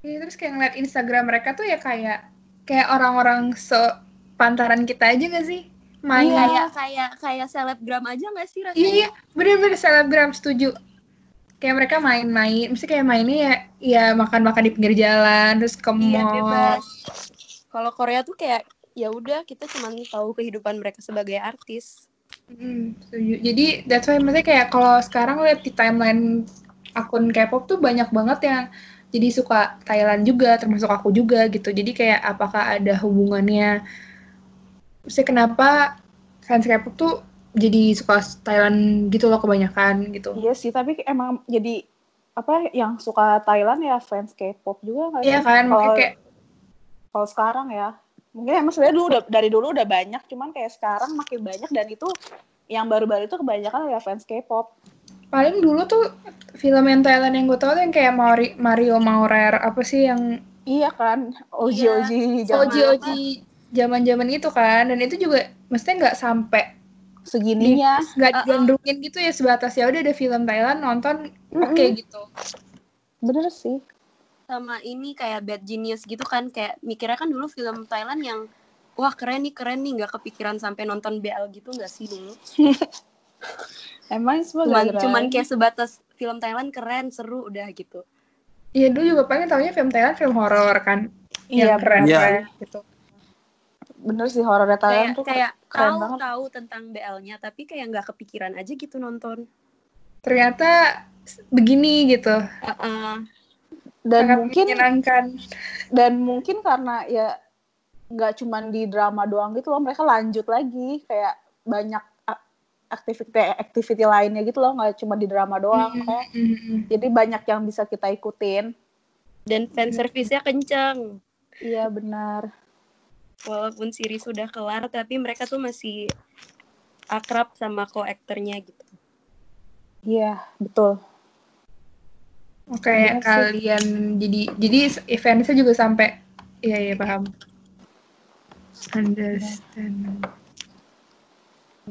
Iya, terus kayak ngeliat Instagram mereka tuh ya kayak kayak orang-orang sepantaran kita aja gak sih? Main Iya. kayak kayak kayak selebgram aja nggak sih rasanya? Iya, iya, bener-bener selebgram setuju. Kayak mereka main-main, mesti kayak mainnya ya, ya makan-makan di pinggir jalan, terus ke Iya, mall. bebas. Kalau Korea tuh kayak ya udah kita cuma tahu kehidupan mereka sebagai artis. Hmm, setuju. Jadi that's why maksudnya kayak kalau sekarang lihat di timeline akun K-pop tuh banyak banget yang jadi suka Thailand juga, termasuk aku juga gitu. Jadi kayak apakah ada hubungannya? Maksudnya kenapa fans K-pop tuh jadi suka Thailand gitu loh kebanyakan gitu. iya sih tapi emang jadi apa yang suka Thailand ya fans K-pop juga Iya kan, makanya Kalau- kayak kalau sekarang ya mungkin emang sebenarnya dulu udah dari dulu udah banyak cuman kayak sekarang makin banyak dan itu yang baru-baru itu kebanyakan ya fans K-pop paling dulu tuh film yang Thailand yang gue tau tuh yang kayak Mario, Mario Maurer apa sih yang iya kan? Oji Iya. oji zaman Oji Oji zaman-zaman itu kan. Dan itu juga mestinya nggak sampai segininya. nggak Uh-uh. digandrungin gitu ya sebatas ya udah ada film Thailand nonton oke Mm-mm. gitu. Bener sih. Sama ini kayak Bad Genius gitu kan. Kayak mikirnya kan dulu film Thailand yang wah keren nih keren nih. Nggak kepikiran sampai nonton BL gitu nggak sih dulu? emang semua Cuman gara-gara- cuman kayak sebatas film Thailand keren seru udah gitu. Iya dulu juga paling taunya film Thailand film horor kan iya yang keren Iya. keren gitu bener sih horor Thailand Kayak tuh kayak keren tahu banget tahu tentang BL-nya tapi kayak nggak kepikiran aja gitu nonton. ternyata begini gitu Heeh. dan sangat mungkin menyenangkan dan mungkin karena ya nggak cuman di drama doang gitu loh mereka lanjut lagi kayak banyak activity activity lainnya gitu loh nggak cuma di drama doang makanya Mm-mm. jadi banyak yang bisa kita ikutin dan fan service-nya kencang Iya benar. walaupun series sudah kelar tapi mereka tuh masih akrab sama co-actornya gitu Iya betul. Oh, kayak Iya sih. kalian jadi jadi eventnya juga sampai iya iya paham. Understand.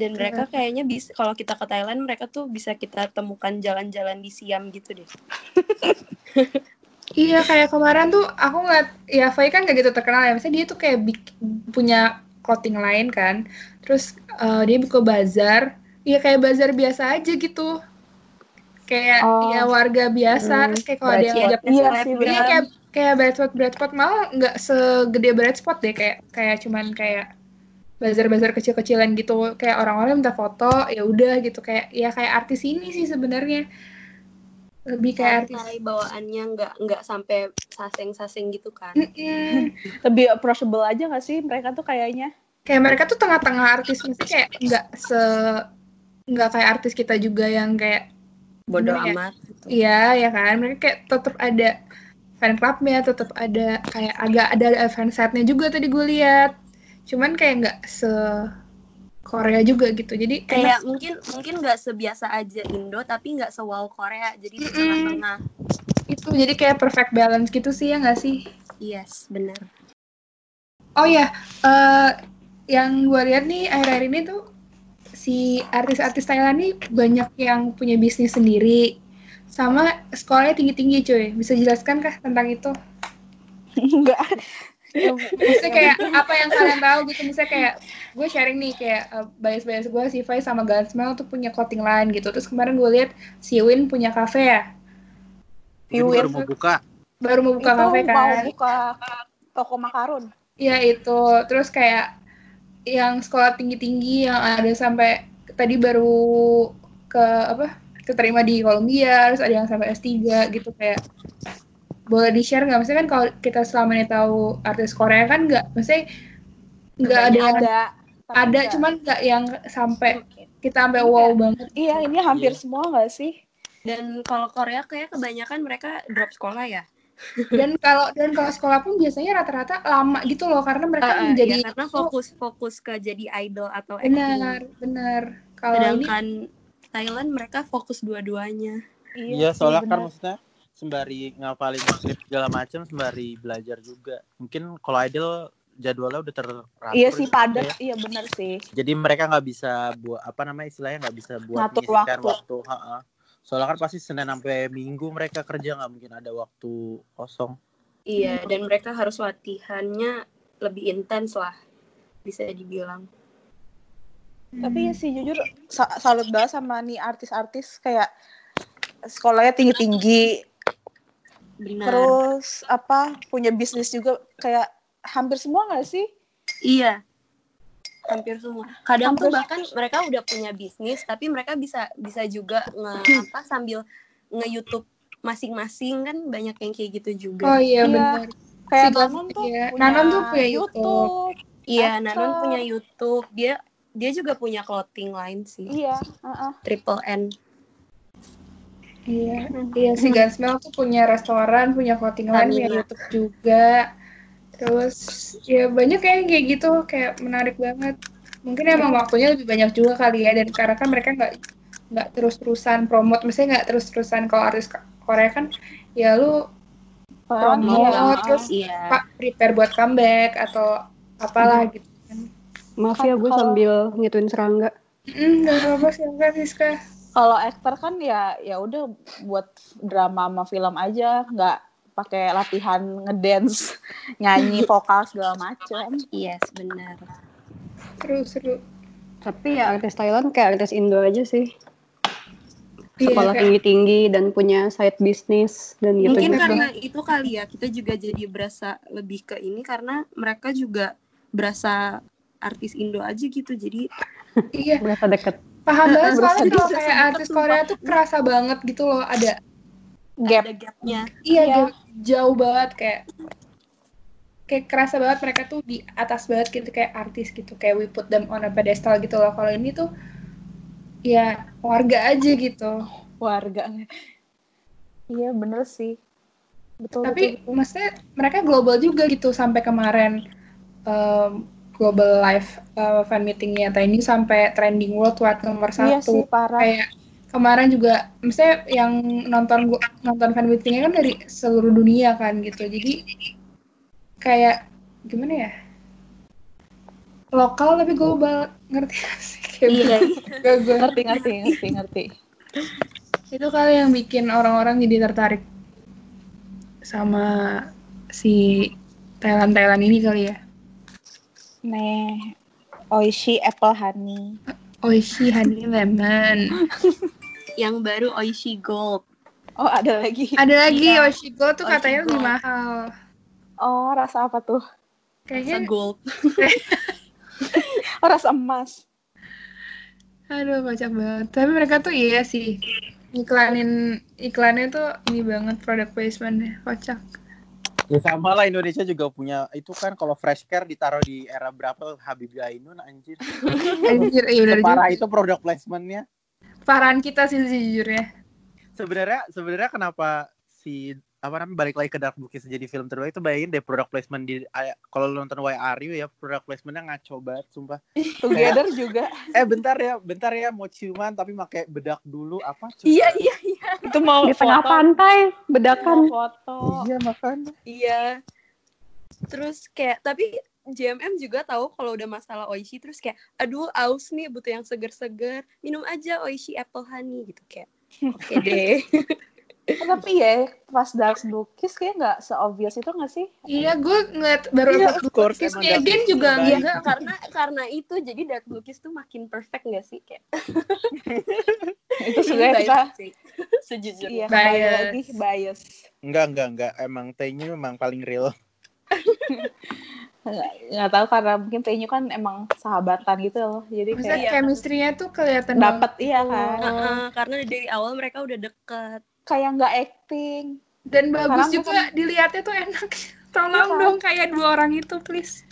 Dan mereka kayaknya bisa kalau kita ke Thailand mereka tuh bisa kita temukan jalan-jalan di Siam gitu deh Iya kayak kemarin tuh aku ngeliat ya Fai kan gak gitu terkenal ya. Misalnya dia tuh kayak bik- punya clothing lain kan. Terus eh, dia buka bazar. Iya kayak bazar biasa aja gitu. Kayak Oh. ya warga biasa. Hmm, Terus kayak kalau Bradspot. ngajak Iya gitu. Iya kayak kayak Bradspot Bradspot malah nggak segede Bradspot deh kayak kayak cuman kayak bazar-bazar kecil-kecilan gitu kayak orang-orang minta foto ya udah gitu kayak ya kayak artis ini sih sebenarnya lebih kayak artis bawaannya nggak nggak sampai saseng-saseng gitu kan Mm-mm. Lebih approachable aja gak sih mereka tuh kayaknya? kayak mereka tuh tengah-tengah artis mesti kayak nggak se nggak kayak artis kita juga yang kayak bodoh ya? amat gitu. iya ya kan mereka kayak tetap ada fan clubnya tetap ada kayak agak ada fan setnya juga tadi gue lihat cuman kayak nggak se Korea juga gitu. Jadi kayak mungkin mungkin nggak sebiasa aja Indo tapi nggak sewau Korea. Jadi di Mm-mm. tengah-tengah. Itu jadi kayak perfect balance gitu sih ya nggak sih? Yes benar oh ya eh, yang gue lihat nih akhir-akhir ini tuh si artis-artis Thailand nih banyak yang punya bisnis sendiri. Sama sekolahnya tinggi-tinggi cuy. Bisa jelaskan kah tentang itu? Enggak. Maksudnya kayak apa yang kalian tahu gitu misalnya kayak gue sharing nih kayak uh, bias-bias gue si Fai sama Gansmel tuh punya clothing line gitu. Terus kemarin gue lihat si Win punya cafe ya? Baru mau buka. baru mau buka itu cafe mau kan buka toko makarun. Iya itu. Terus kayak yang sekolah tinggi-tinggi yang ada sampai tadi baru ke apa keterima di Kolombia terus ada yang sampai S3 gitu kayak boleh di share nggak? Maksudnya kan kalau kita selama ini tahu artis Korea kan nggak, maksudnya nggak ada ada. ada cuman nggak yang sampai kita sampai wow banget. Iya, ini hampir Iya. semua nggak sih? dan kalau Korea kayak kebanyakan mereka drop sekolah ya Dan kalau dan kalau sekolah pun biasanya rata-rata lama gitu loh karena mereka Eh, eh, menjadi ya, karena fokus fokus ke jadi idol atau benar acting benar. Kalau ini Thailand mereka fokus dua-duanya Iya, sih, soalnya kan benar. maksudnya sembari ngapalin skrip segala macam sembari belajar juga. Mungkin kalau idol jadwalnya udah teratur. Iya sih padat, ya. iya benar sih. Jadi mereka nggak bisa buat apa namanya istilahnya nggak bisa buat Ngatur waktu. waktu. Ha-ha. Soalnya kan pasti Senin sampai Minggu mereka kerja nggak mungkin ada waktu kosong. iya dan mereka harus latihannya lebih intens lah bisa dibilang Tapi ya sih jujur sa- salut banget sama nih artis-artis kayak sekolahnya tinggi-tinggi, benar terus apa punya bisnis juga kayak hampir semua nggak sih? iya hampir semua kadang tuh Hampir- bahkan mereka udah punya bisnis tapi mereka bisa bisa juga nge apa sambil nge YouTube masing-masing kan banyak yang kayak gitu juga Oh iya Iya. benar. Kayak Si Nanon tuh iya. punya Nanon tuh punya YouTube. iya Actor. Nanon punya YouTube dia dia juga punya clothing line sih Iya, heeh. Triple N Iya, iya si Gansmel tuh punya restoran, punya clothing line, punya Tamina. YouTube juga. Terus ya banyak kayak kayak gitu, kayak menarik banget. Mungkin emang waktunya lebih banyak juga kali ya, dan karena kan mereka nggak nggak terus-terusan promote, misalnya nggak terus-terusan kalau artis Korea kan, ya lu promote, iya. terus iya pak prepare buat comeback atau apalah gitu kan. Maaf ya gue sambil ngituin serangga. Hmm, nggak apa-apa sih, enggak Siska. Kalau aktor kan ya ya udah buat drama sama film aja, nggak pakai latihan ngedance, nyanyi, vokal segala macam. yes benar Seru-seru. Tapi ya artis Thailand kayak artis Indo aja sih. Iya, Sekolah kayak- tinggi-tinggi dan punya side business dan gitu. Mungkin Betul. karena itu kali ya kita juga jadi berasa lebih ke ini karena mereka juga berasa artis Indo aja gitu jadi Iya, Berasa deket. Paham banget soalnya kalau kayak artis. Korea tuh kerasa banget gitu loh ada Gap. ada gapnya iya Iya. gap- jauh banget kayak kayak kerasa banget mereka tuh di atas banget gitu kayak artis gitu kayak we put them on a pedestal gitu loh kalau ini tuh ya warga aja gitu warga. Iya bener sih. betul Tapi betul, betul. maksudnya mereka global juga gitu sampai kemarin em, global live eh, fan meetingnya Tiny sampai trending worldwide nomor iya sih satu. parah Kayak kemarin juga, misalnya yang nonton gua- nonton fan meetingnya kan dari seluruh dunia kan gitu. Jadi kayak gimana ya? Lokal tapi global, ngerti gak sih? Iya. gak gue ngerti ngerti ngerti ngerti itu kali yang bikin orang-orang jadi tertarik sama si Thailand Thailand ini kali ya. Nih Oishi apple honey Oishi honey lemon. Yang baru Oishi Gold. oh ada lagi Ada lagi Iya. Oishi Gold tuh Oishi katanya lebih Gold. mahal. oh rasa apa tuh Rasa Kayaknya gold. oh rasa emas aduh kocak banget. Tapi mereka tuh iya sih. Iklanin iklannya tuh ini banget product placementnya kocak. Ya sama lah Indonesia juga punya itu kan kalau fresh care ditaruh di era berapa Habibie Ainun anjir. Anjir, iya juga. Parah itu product placementnya. Parahan kita sih sejujurnya. Sebenarnya sebenarnya kenapa si apa namanya balik lagi ke Dark Bookies jadi film terbaik itu bayangin deh product placement di kalau lu nonton Why Are You ya product placementnya ngaco banget sumpah. together juga Eh bentar ya, bentar ya mau ciuman tapi pakai bedak dulu apa? coba? Iya, iya, iya. itu mau Di tengah foto pantai, mau bedakan. foto Iya makanya. Iya. Terus kayak tapi JMM juga tahu kalau udah masalah Oishi terus kayak aduh aus nih butuh yang seger-seger minum aja Oishi apple honey gitu kayak oke deh tapi ya pas Dark Blue Kiss kayak nggak se-obvious itu nggak sih Iya, gue ngeliat baru Kiss Me Dark Again Bookies juga terbaik. enggak. karena karena itu jadi Dark Blue Kiss tuh makin perfect gak sih kayak itu sebenarnya kita sih sejujurnya iya Bias. lagi bias Enggak enggak enggak emang T-nya memang paling real. nggak nggak tahu karena mungkin Tenyu kan emang sahabatan gitu loh jadi Maksudnya kayak chemistry-nya tuh kelihatan dapet banget. iya kan Heeh, karena dari awal mereka udah deket kayak nggak acting Dan bagus Karena juga dilihatnya tuh enak. Tolong kan? dong kayak dua orang itu please.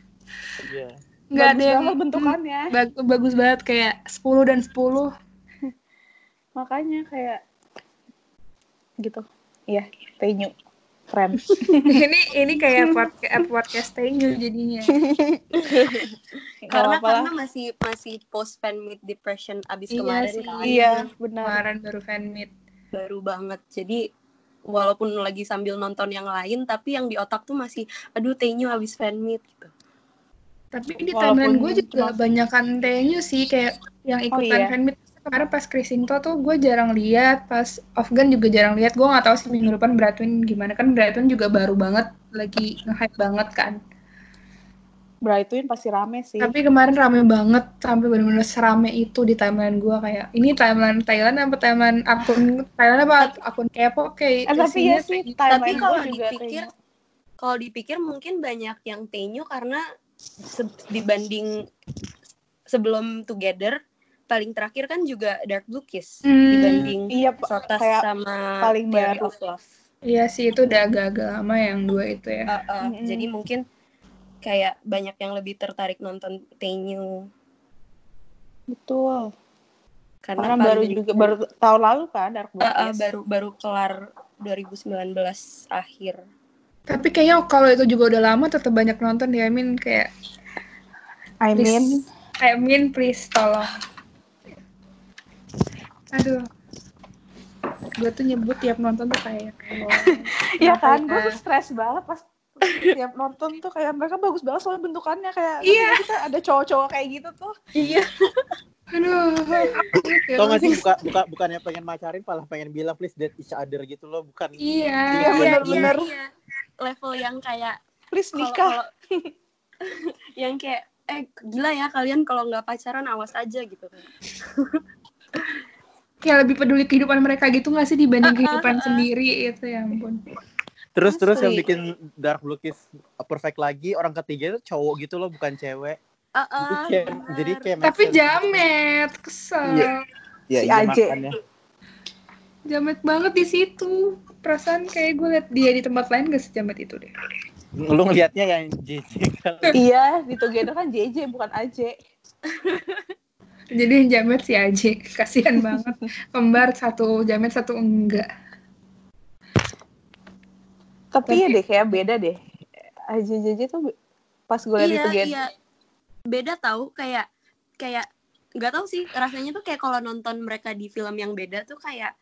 Iya. Nggak ada yang bentukannya Hmm, bag- bagus banget kayak 10 dan 10. makanya kayak gitu iya Tenyu keren ini ini kayak podcast podcast Tenyu jadinya. Karena apa-apa lah. karena masih masih post fan meet depression abis Iya kemarin sih. kan iya benar Kemarin baru fan meet. Baru banget jadi walaupun lagi sambil nonton yang lain tapi yang di otak tuh masih aduh Tenyu abis fan meet gitu Tapi di Walaupun timeline gue juga cuma- banyakan Tenyu sih kayak yang ikutan iya. fan meet. Kemarin pas Krisinto tuh gue jarang lihat, pas Afgan juga jarang lihat. Gue nggak tahu sih minggu depan Bradwin gimana kan Bradwin juga baru banget lagi nge-hype banget kan. Brightwin pasti rame sih Tapi kemarin rame banget sampai benar-benar serame itu di timeline gue kayak ini timeline Thailand apa timeline akun Thailand apa akun K-pop kayak Eh, tapi ya sih gitu. tapi kalau dipikir kalau dipikir mungkin banyak yang Tenyu karena se- dibanding sebelum Together paling terakhir kan juga Dark Blue Kiss Hmm, dibanding iya. Sotas kayak sama paling Theory baru. of Love. Iya sih itu udah agak-agak lama yang dua itu ya. Uh, uh, Mm-mm. Jadi mungkin kayak banyak yang lebih tertarik nonton Tenyu betul karena, karena baru juga baru tahun lalu kan Dark Blue Uh, uh, baru baru kelar 2019 akhir. Tapi kayaknya kalau itu juga udah lama tetap banyak nonton ya. I mean kayak I mean I mean please tolong. Aduh. Gue tuh nyebut tiap nonton tuh kayak Iya Kenapa kan, gue ya? tuh stres banget pas tiap nonton tuh kayak mereka bagus banget soalnya bentukannya kayak Iya. kita ada cowok-cowok kayak gitu tuh. Iya. Aduh. Tau gak sih buka, buka bukannya pengen macarin malah pengen bilang please date each other gitu loh bukan Iya. Iya, Iya, bener-bener. iya. Level yang kayak Please nikah. kalau- yang kayak eh gila ya kalian kalau nggak pacaran awas aja gitu kan. Kayak lebih peduli kehidupan mereka gitu gak sih dibanding kehidupan sendiri itu ya ampun. Terus terus yang Asli. bikin Dark Blue Kiss perfect lagi orang ketiga itu cowok gitu loh bukan cewek jadi kayak benar. jadi kayak Tapi jamet, kesel. Iya. ya, Si iya, Aje. makanya. Jamet banget di situ. Perasaan kayak gue liat dia di tempat lain gak sejamet itu deh. lu ngelihatnya yang JJ iya, di Together kan JJ bukan AJ. Jadi yang jamet si Aji, kasihan banget. Kembar satu jamet satu enggak. Tapi ya deh kayak beda deh. AJJJ tuh be- pas gue liat iya itu iya beda tahu kayak kayak nggak tahu sih rasanya tuh kayak kalau nonton mereka di film yang beda tuh kayak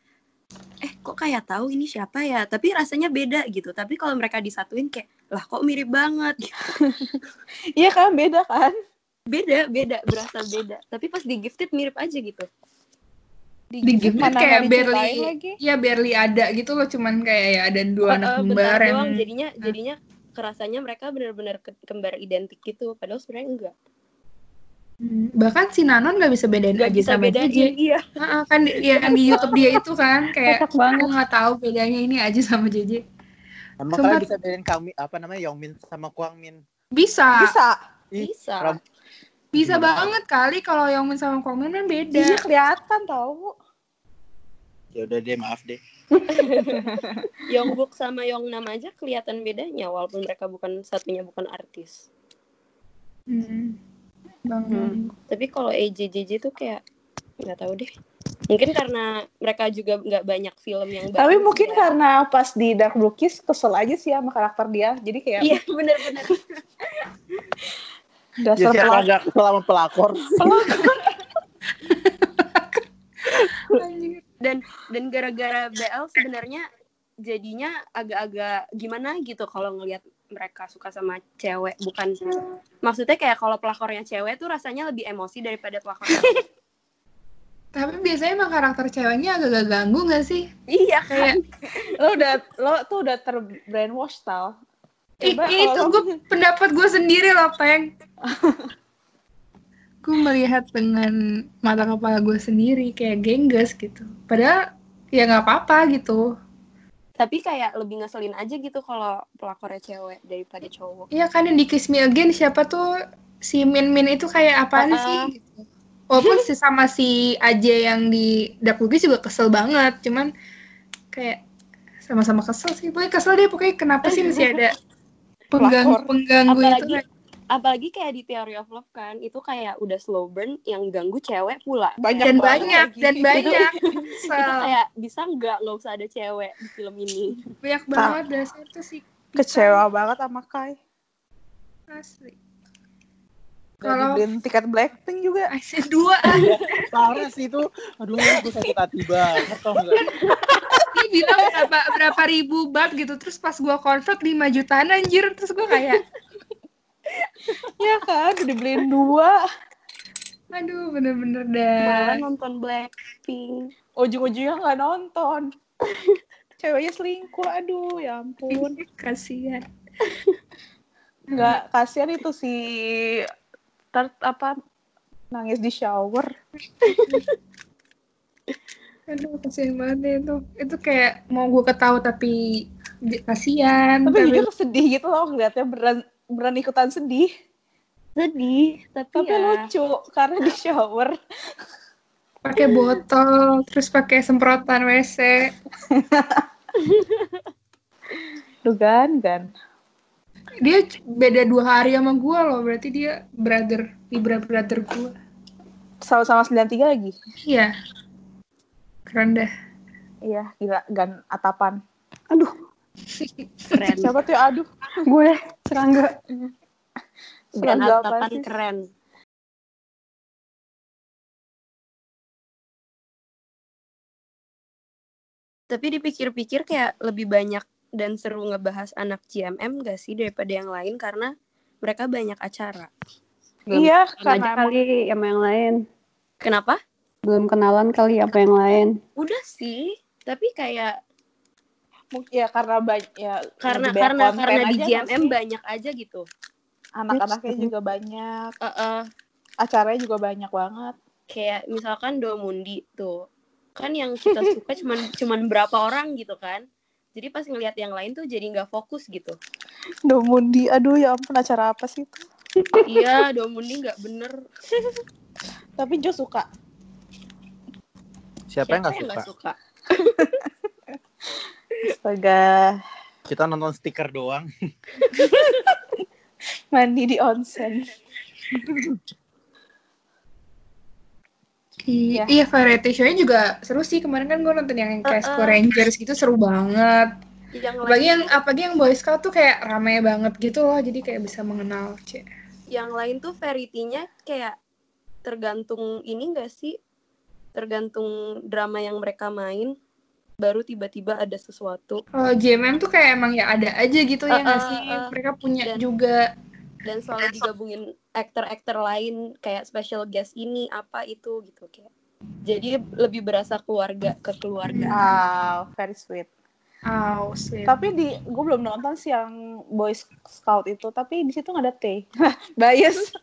eh kok kayak tahu ini siapa ya tapi rasanya beda gitu tapi kalau mereka disatuin kayak lah kok mirip banget. Iya kan beda kan? beda beda berasa beda tapi pas di gifted mirip aja gitu di Mana kayak barely lagi. ya barely ada gitu loh cuman kayak ya ada dua Eh, anak kembar yang doang jadinya jadinya kerasanya mereka benar-benar ke- kembar identik gitu padahal sebenarnya enggak Hmm, bahkan si Nanon nggak bisa bedain nggak aja bisa sama bedain JJ iya Heeh, kan di, ya kan di YouTube dia itu kan kayak Kocak banget. aku nggak tahu bedanya ini aja sama JJ Emang Cuma- kalian bisa bedain kami apa namanya Yongmin sama Kwangmin? bisa Bisa. Ih, bisa bisa banget kali kalau Yongmin sama Kwangmin kan beda Iya kelihatan tau. Ya udah deh, maaf deh. Yongguk sama Yongnam aja kelihatan bedanya walaupun mereka bukan satunya bukan artis Hmm. Bang, Hmm. tapi kalau AJJJ tuh kayak nggak tahu deh mungkin karena mereka juga nggak banyak film yang Tapi mungkin ya. karena pas di Dark Blue Kiss kesel aja sih sama karakter dia. Jadi kayak iya bener-bener Ya dasar siapa pelakor. selama pelakor. Anjir. dan dan gara-gara BL sebenarnya jadinya agak-agak gimana gitu kalau ngelihat mereka suka sama cewek bukan maksudnya kayak kalau pelakornya cewek tuh rasanya lebih emosi daripada pelakor. Tapi biasanya emang karakter ceweknya agak-agak ganggu gak sih? iya kan Kayak, Lo udah lo tuh udah ter brainwash tau. "Ih, Coba itu gue pendapat gue sendiri loh, Peng. gue melihat dengan mata kepala gue sendiri kayak gengges gitu. Padahal ya nggak apa-apa gitu. tapi kayak lebih ngeselin aja gitu kalau pelakornya cewek daripada cowok Iya kan yang di Kiss Me Again siapa tuh si Min Min itu kayak apaan Uh-uh. sih gitu. Walaupun si sama si Aja yang di Dark Boogie juga kesel banget, cuman kayak sama-sama kesel sih. Pokoknya kesel deh pokoknya kenapa sih masih ada pengganggu-pengganggu itu apalagi kayak apalagi kayak di Theory of Love kan itu kayak udah slow burn yang ganggu cewek pula banyak dan banyak lagi. dan banyak itu Kesel. kayak bisa nggak nggak usah ada cewek di film ini banyak banget dasar tuh sih kecewa banget sama Kai. asli Kalau Kalau- dibeliin tiket Blackpink juga. Asli dua Parah sih itu. Aduh, gue sakit hati banget nggak? dia bilang berapa berapa ribu bat gitu terus pas gua convert 5 jutaan anjir terus gua kayak Iya kan, dibeliin dua. aduh bener-bener malah dah nonton Blackpink Ujung-ujungnya nggak nonton. Ceweknya selingkuh, aduh ya ampun. kasihan Nggak kasihan itu si Tart apa nangis di shower. aduh kasihan banget deh itu itu kayak mau gua ketawa tapi kasihan Tapi tapi jujur sedih gitu loh ngeliatnya beran beran ikutan sedih. sedih tapi, Tapi ya lucu karena di shower. pakai botol terus pakai semprotan WC Dugan kan. Dia beda dua hari sama gua loh. Berarti dia brother ibra brother gua. Sama-sama 93 lagi. iya. Keren dah. Iya, gila. Gan atapan. keren. Siapa tuh? Aduh. Gue serangga. apa atapan keren. Tapi dipikir-pikir kayak lebih banyak dan seru ngebahas anak GMM gak sih daripada yang lain? Karena mereka banyak acara. Iya, Aja karena kali sama yang lain. kenapa? Belum kenalan kali apa yang lain. udah sih tapi kayak ya karena banyak ya karena karena karena di GMM sih? banyak aja gitu. Anak-anaknya juga banyak, Eh, eh, acaranya juga banyak banget. kayak misalkan Domundi tuh. Kan yang kita suka cuman cuman berapa orang gitu kan jadi pas ngelihat yang lain tuh jadi nggak fokus gitu Domundi, aduh ya ampun acara apa sih itu? iya Domundi nggak bener Tapi Jo suka. Siapa yang nggak suka? nggak suka Astaga, Kita nonton stiker doang. mandi di onsen. Iya. Iya variety show-nya juga seru sih kemarin kan gue nonton yang kayak Uh-uh. Power Rangers gitu seru banget yang Apalagi lain yang apalagi yang Boy Scout tuh kayak rame banget gitu loh, jadi kayak bisa mengenal. Cek. yang lain tuh variety-nya kayak tergantung ini enggak sih? Tergantung drama yang mereka main baru tiba-tiba ada sesuatu Kalau JMM tuh kayak emang ya ada aja gitu ya Uh, nggak uh, sih? uh. Mereka punya Dan- juga. Dan selalu digabungin aktor-aktor lain kayak special guest ini apa itu gitu kayak jadi lebih berasa keluarga ke keluarga Wow, very sweet. Oh, sweet. Tapi di gue belum nonton sih yang Boy Scout itu, tapi di situ nggak ada T. Bias.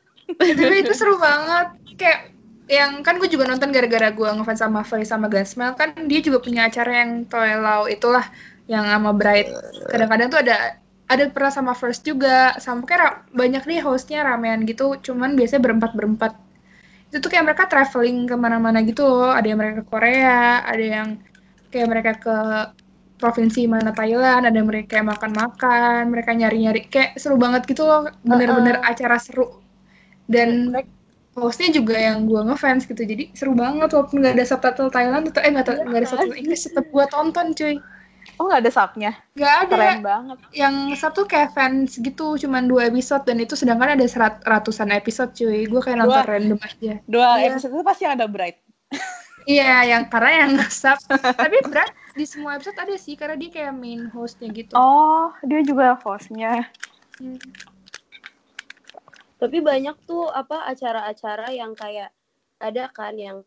tapi itu seru banget kayak yang kan gue juga nonton gara-gara gue ngefans sama Feli sama Gansmel kan dia juga punya acara yang Toilau itulah yang sama Bright kadang-kadang tuh ada ada pernah sama First juga. Sama kayak banyak nih hostnya ramean gitu. Cuman biasanya berempat berempat itu tuh kayak mereka traveling ke mana-mana gitu loh. Ada yang mereka ke Korea ada yang kayak mereka ke provinsi mana Thailand ada yang mereka makan-makan mereka nyari-nyari. Kayak seru banget gitu loh. Bener-bener acara seru. Dan hostnya juga yang gue ngefans gitu. Jadi seru banget walaupun nggak ada subtitle Thailand atau eh nggak ada nggak ada subtitle Inggris tetap gue tonton cuy Oh nggak ada subnya? nggak ada Keren banget. yang satu kayak fans gitu cuman dua episode dan itu sedangkan ada serat ratusan episode cuy gue kayak nonton Dua. random aja Dua Iya. episode itu pasti ada Bright. iya yang karena yang sub tapi berat di semua episode ada sih karena dia kayak main hostnya gitu Oh, dia juga hostnya. Hmm. tapi banyak tuh apa acara-acara yang kayak ada kan yang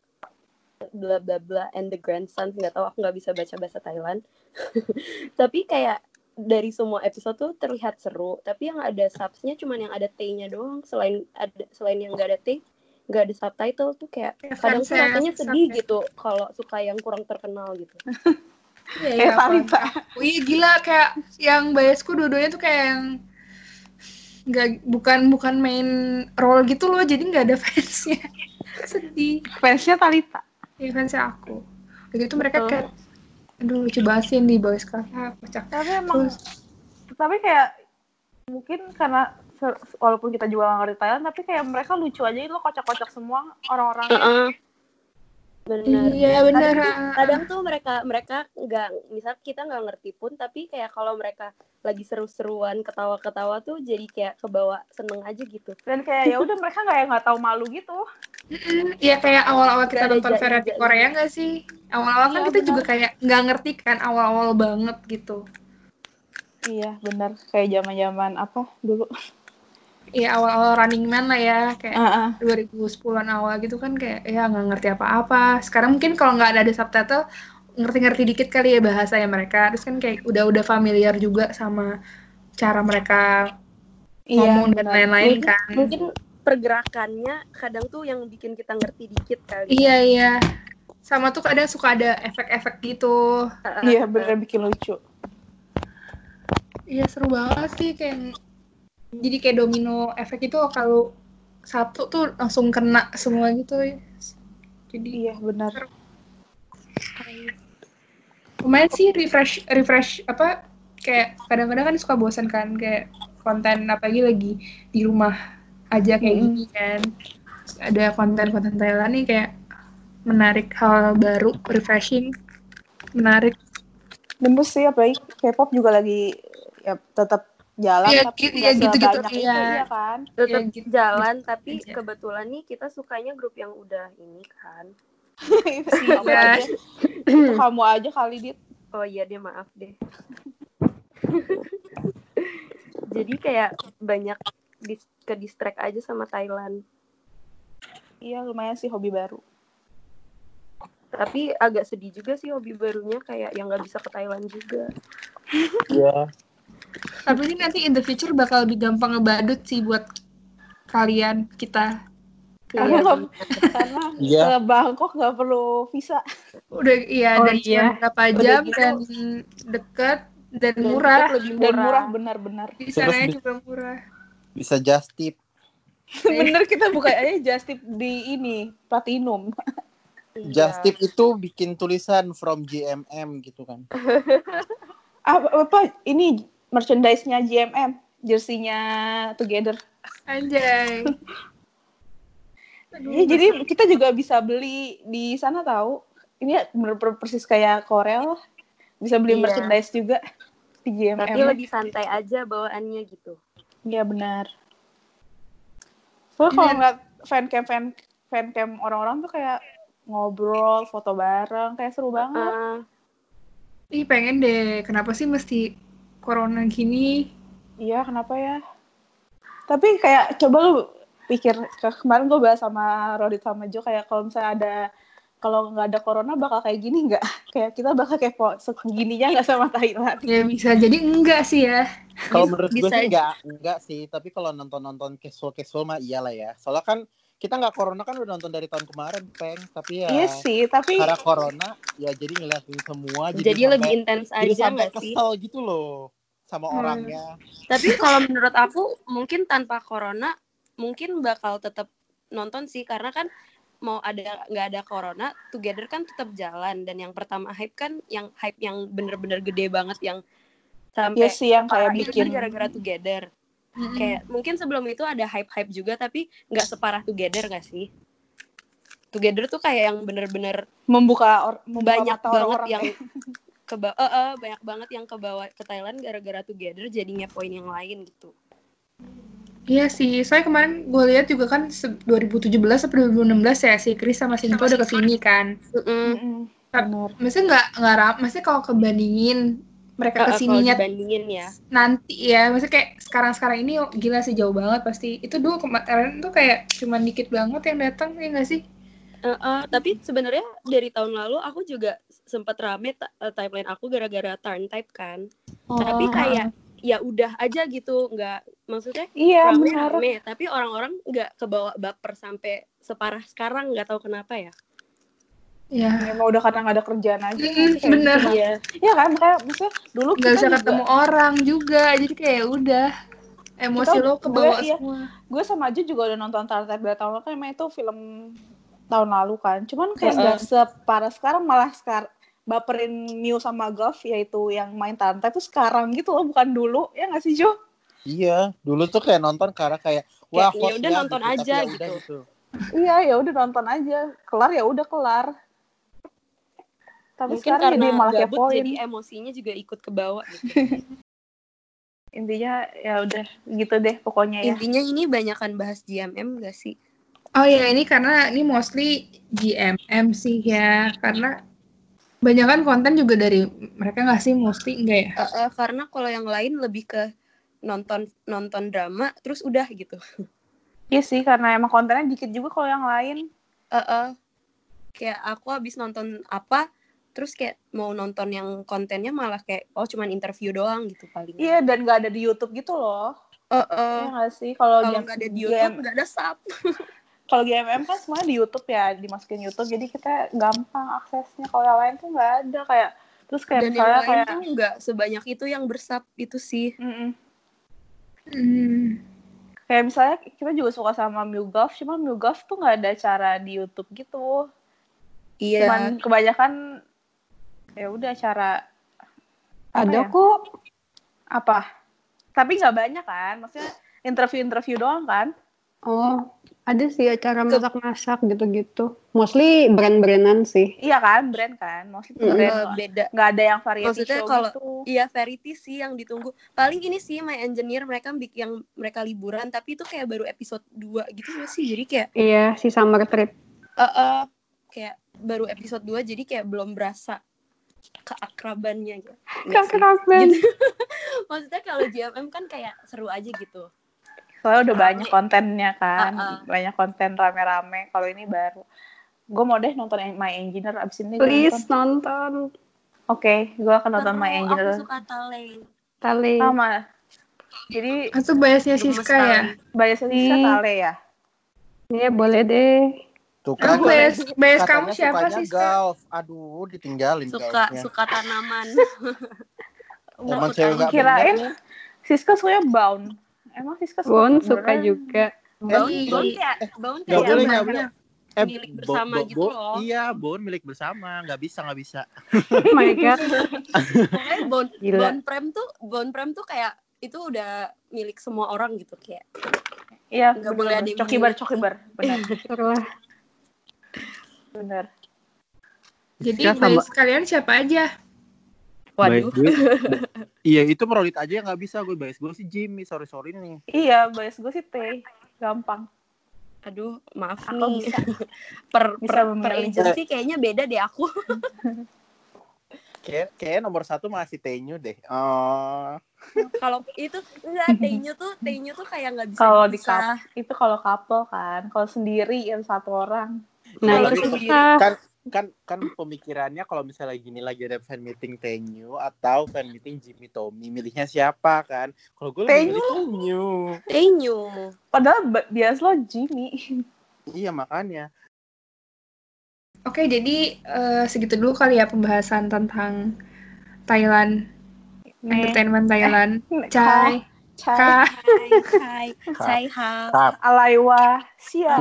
bla bla bla and the grandsons nggak tahu aku nggak bisa baca bahasa Thailand tapi kayak dari semua episode tuh terlihat seru tapi yang ada subsnya cuman yang ada T-nya doang. Selain ada selain yang nggak ada T nggak ada subtitle tuh kayak Kayak kadang tuh rasanya sedih ya. gitu kalau suka yang kurang terkenal gitu. Iya, Kayak iya, Talita. Oh, iya gila kayak yang biasku dua-duanya tuh kayak yang nggak bukan bukan main role gitu loh jadi nggak ada fansnya. Sedih. Fansnya Talita. ya fansnya aku. Begitu mereka kayak aduh lucu banget sih di Boys Club ah, kocak Tapi emang, Terus, tapi kayak mungkin karena walaupun kita juga nggak ngerti Thailand, tapi kayak mereka lucu aja itu kocak-kocak semua orang-orangnya. Heeh. Bener iya bener kadang, kadang tuh mereka mereka nggak misal kita nggak ngerti pun tapi kayak kalau mereka lagi seru-seruan ketawa-ketawa tuh jadi kayak kebawa seneng aja gitu Dan kayak ya udah mereka nggak nggak tahu malu gitu. Iya kayak awal-awal kita Gak nonton ja- variety Korea nggak sih? Awal-awal kan Iya, kita benar. juga kayak nggak ngerti kan awal-awal banget gitu. Iya benar. Kayak zaman-zaman apa dulu. Iya awal-awal Running Man lah ya kayak Heeh. 2010-an awal gitu kan kayak ya nggak ngerti apa-apa. Sekarang mungkin kalau nggak ada, ada subtitle ngerti-ngerti dikit kali ya bahasanya mereka. Terus kan kayak udah-udah familiar juga sama cara mereka ngomong dan lain-lain kan. mungkin pergerakannya kadang tuh yang bikin kita ngerti dikit kali Iya iya. Sama tuh kadang suka ada efek-efek gitu. Iya bener bikin lucu. Iya seru banget sih kayak jadi kayak domino efek itu kalau satu tuh langsung kena semua gitu ya. Jadi Iya benar. lumayan sih refresh refresh apa kayak kadang-kadang kan suka bosan kan kayak konten apalagi lagi di rumah aja kayak Mm. gini kan Terus ada konten-konten Thailand nih kayak menarik hal baru refreshing menarik Bener sih apalagi K-pop juga lagi ya tetap jalan Iya, tapi gitu- nggak iya, gitu-gitu, sebanyak itu iya. iya kan. tetap Ya, gitu. jalan tapi aja. kebetulan nih kita sukanya grup yang udah ini kan kamu Iya. aja. Itu kamu aja kali dit. oh iya deh maaf deh jadi kayak banyak dis ke distract aja sama Thailand Iya lumayan sih hobi baru. tapi agak sedih juga sih hobi barunya kayak yang nggak bisa ke Thailand juga Iya. Tapi ini nanti in the future bakal lebih gampang ngebadut sih buat kalian kita Karena Iya, karena Iya. ke Bangkok nggak perlu visa. udah iya Oh, dan iya. cuma berapa Udah jam gitu. dan deket dan Dan murah lebih Dan murah benar-benar. di Terus sananya bi- juga murah Bisa just tip. Bener kita buka aja just tip di ini platinum. Iya. Just tip itu bikin tulisan from GMM gitu kan. Apa, apa ini merchandise-nya GMM, jersey-nya Together. anjay Aduh, Iya, jadi kita juga bisa beli di sana tahu. Ini bener-bener persis kayak Korea lah. Bisa beli Iya. merchandise juga. di GMM. Tapi lebih santai aja bawaannya gitu. Iya benar. Soalnya kalau ngeliat fancam fan fancam orang-orang tuh kayak ngobrol, foto bareng, kayak seru banget. Ah, Ih pengen deh. Kenapa sih mesti corona gini? Iya, kenapa ya? Tapi kayak coba lu pikir ke- kemarin gue bahas sama Rodit sama Jo kayak kalau misalnya ada kalau nggak ada corona bakal kayak gini nggak? Kayak kita bakal kepo segininya nggak sama Thailand? Ya bisa jadi enggak sih ya. Kalau menurut gue bisa sih enggak, enggak sih. Tapi kalau nonton-nonton casual-casual mah iyalah ya. Soalnya kan kita nggak corona kan udah nonton dari tahun kemarin, Peng. Tapi ya Iya sih, tapi karena corona ya jadi ngeliatin semua. jadi sampai- lebih intens jadi aja sampai nggak sih? kesel gitu loh sama Hmm. orangnya. Tapi kalau menurut aku mungkin tanpa corona mungkin bakal tetap nonton sih karena kan mau ada nggak ada corona, Together kan tetap jalan dan yang pertama hype kan yang hype yang bener-bener gede banget yang sampai Iya sih yang kayak itu bikin kan gara-gara Together. Kayak mungkin sebelum itu ada hype-hype juga tapi nggak separah Together nggak sih? Together tuh kayak yang bener-bener membuka, or, membuka banyak banget orang-orang yang ya. ke eh, eh, banyak banget yang kebawa ke Thailand gara-gara Together jadinya poin yang lain gitu. Iya sih, saya kemarin gue lihat juga kan se- 2017 atau 2016 ya si Chris sama Sinto udah ke sini kan. Maksudnya nggak nggak maksudnya kalau kebandingin mereka ke sininya ya. nanti ya, maksudnya kayak sekarang-sekarang ini oh, gila sih jauh banget pasti. Itu dulu kemarin tuh kayak cuman dikit banget yang datang ya nggak sih? Eh, tapi sebenarnya dari tahun lalu aku juga sempat rame eh, timeline aku gara-gara turn type kan. Tapi Oh. kayak ya udah aja gitu, nggak maksudnya Iya benar. rame-rame, tapi orang-orang nggak kebawa baper sampai separah sekarang nggak tahu kenapa ya. Ya, Emang udah karena nggak ada kerjaan aja. Mm, sih? Bener. Iya. Iya kan, kayak maksudnya dulu nggak kita bisa juga, ketemu orang juga, jadi kayak udah emosi Kita- lo kebawa gue, iya. semua. gue sama aja juga udah nonton Tartar dari tahun lalu kan emang itu film tahun lalu kan. Cuman kayak nggak separah sekarang malah sekarang baperin Mew sama Golf yaitu yang main Tartar itu sekarang gitu loh bukan dulu ya nggak sih Jo? Iya, dulu tuh kayak nonton karena kayak wah Kayak, ya udah nonton tapi aja ya udah gitu. Iya ya udah nonton aja kelar ya udah kelar. Tapi Mungkin sekarang karena jadi malah gabut kepoin. jadi emosinya juga ikut ke bawah gitu. Intinya ya udah gitu deh pokoknya ya. Intinya ini banyakan bahas GMM gak sih? Oh ya ini karena ini mostly GMM sih ya karena banyak kan konten juga dari mereka nggak sih mostly enggak ya? Eh, eh, karena kalau yang lain lebih ke nonton nonton drama terus udah gitu. Iya sih karena emang kontennya dikit juga kalau yang lain. Eh, eh. kayak aku habis nonton apa terus kayak mau nonton yang kontennya malah kayak oh cuman interview doang gitu paling. Iya dan nggak ada di YouTube gitu loh. Eh, eh. Iya nggak sih kalau nggak ada di YouTube nggak ada sub. kalau GMM kan semuanya di YouTube ya dimasukin YouTube jadi kita gampang aksesnya kalau yang lain tuh nggak ada kayak terus kayak Dan yang misalnya lain kayak tuh nggak sebanyak itu yang bersub itu sih. Mm-mm. Hmm. kayak misalnya kita juga suka sama Golf cuma Golf tuh nggak ada cara di YouTube gitu Iya. cuman kebanyakan ya udah cara Ada ya? kok. apa tapi nggak banyak kan maksudnya interview-interview doang kan Oh, ada sih acara masak-masak gitu-gitu. Mostly brand-brandan sih. iya kan brand kan maksudnya Mm-mm. brand beda. nggak ada yang variety Maksudnya show kalau- gitu Iya, Verity sih yang ditunggu. Paling ini sih My Engineer mereka bik yang mereka liburan tapi itu kayak baru episode 2 gitu gak sih. Jadi kayak Iya, si summer trip. eh eh, kayak baru episode 2 jadi kayak belum berasa keakrabannya gitu. Keakraban. Gitu. Maksudnya kalau GMM kan kayak seru aja gitu. Soalnya udah Rame. banyak kontennya kan Uh-uh. banyak konten rame-rame kalau ini baru gue mau deh nonton My Engineer abis ini Please nonton nonton. oke gue akan nonton Seru, My aku Engineer suka Tale. Tali. sama jadi Itu biasnya Gemes Siska ya. sekali. biasanya Siska Hmm. Tale ya Iya, boleh deh. Tuh kan bias, bias kamu siapa Siska? golf. Aduh, ditinggalin Suka golfnya. suka tanaman. Emang Aku cewek kirain bener. Siska suka Bound emang Siska suka Bon suka juga. Baun kayak, baun Nggak kayak boleh, nggak boleh. Eh, milik bo- bersama bo- gitu bo- loh. Iya, bon milik bersama. Nggak bisa, nggak bisa. Oh my god. Pokoknya bon, Gila. bon prem tuh, bon prem tuh kayak itu udah milik semua orang gitu kayak. iya Nggak bener, boleh ada cokibar cokibar benar bener Jadi Siska sama- bias kalian siapa aja? Waduh. Bias gue, iya itu Merodit aja yang nggak bisa gue bias gue sih Jimmy sorry sorry nih Iya, bias gue sih T. Gampang. Aduh, maaf Aku nih. bisa. per Bisa per, per agency kayaknya beda deh aku. kayak kayak nomor satu masih Tenyu deh oh Kalau itu enggak Tenyu tuh Tenyu tuh kayak nggak bisa Kalau di dipisah. Itu kalau couple kan. Kalau sendiri yang satu orang. Nah, Kalau itu susah. kan kan kan pemikirannya kalau misalnya gini lagi ada fan meeting Tenyu atau fan meeting Jimmy Tommy milihnya siapa kan? Kalau gue lebih milih Tenyu Tenyu. Padahal bias lo Jimmy. iya makanya. Oke, jadi eh, segitu dulu kali ya pembahasan tentang Thailand, entertainment Thailand. Cai, Cai. Ka, Hai, hai, hai, hai. Kap Alaiwa. Sia.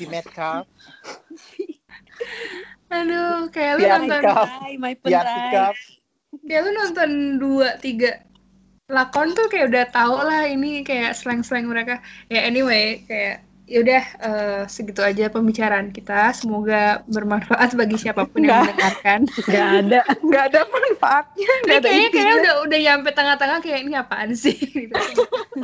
Kimet Kap Aduh, kayak lu nonton, my penrai. Kap kayak lu nonton dua tiga lakon tuh kayak udah tau lah ini kayak slang-slang mereka. Ya anyway, kayak yaudah eh, segitu aja pembicaraan kita. Semoga bermanfaat bagi siapa pun yang mendengarkan. Nggak ada. Nggak ada manfaatnya. Ini ada kayaknya kayak udah udah nyampe tengah-tengah kayak ini apaan sih gitu.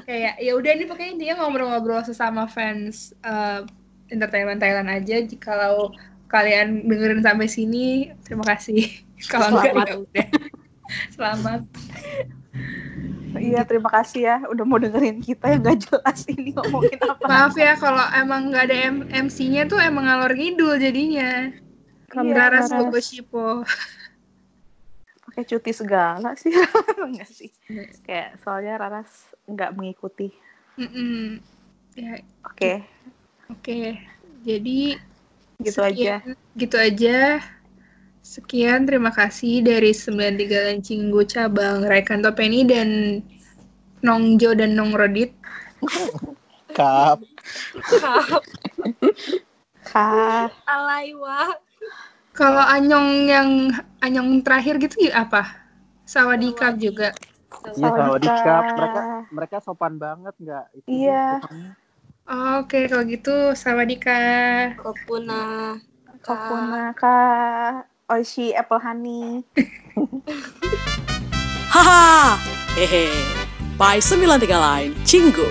kayak ya udah ini pokoknya intinya ngobrol-ngobrol sesama fans eh, entertainment Thailand aja jikalau kalian dengerin sampai sini terima kasih kalau enggak ya udah selamat Iya, terima kasih ya udah mau dengerin kita yang gak jelas ini ngomongin apa. maaf ya kalau emang nggak ada MC-nya tuh emang ngalor ngidul jadinya Iya, Raras Raras. Bogo Shipo Pakai cuti segala sih. Enggak sih. Kayak soalnya Raras nggak mengikuti. Mm-mm. ya Oke, oke jadi gitu aja. Sekian- Gitu aja. Sekian, terima kasih dari 93 Lancing Go Cabang Raikan Topeni dan Nongjo dan Nong Rodit. Kap Kap, Kak. alaiwa. Kalau Anyong yang Anyong terakhir gitu ya apa? Sawadikap juga. iya Sawadee Sawadee Kap Kap. mereka mereka sopan banget nggak itu Iya. sopannya. Oke, kalau gitu Sawadika. Kopuna. Kokuna Kak. Oishi Apple Honey. Haha, hehe. By 93 Line, Cinggu.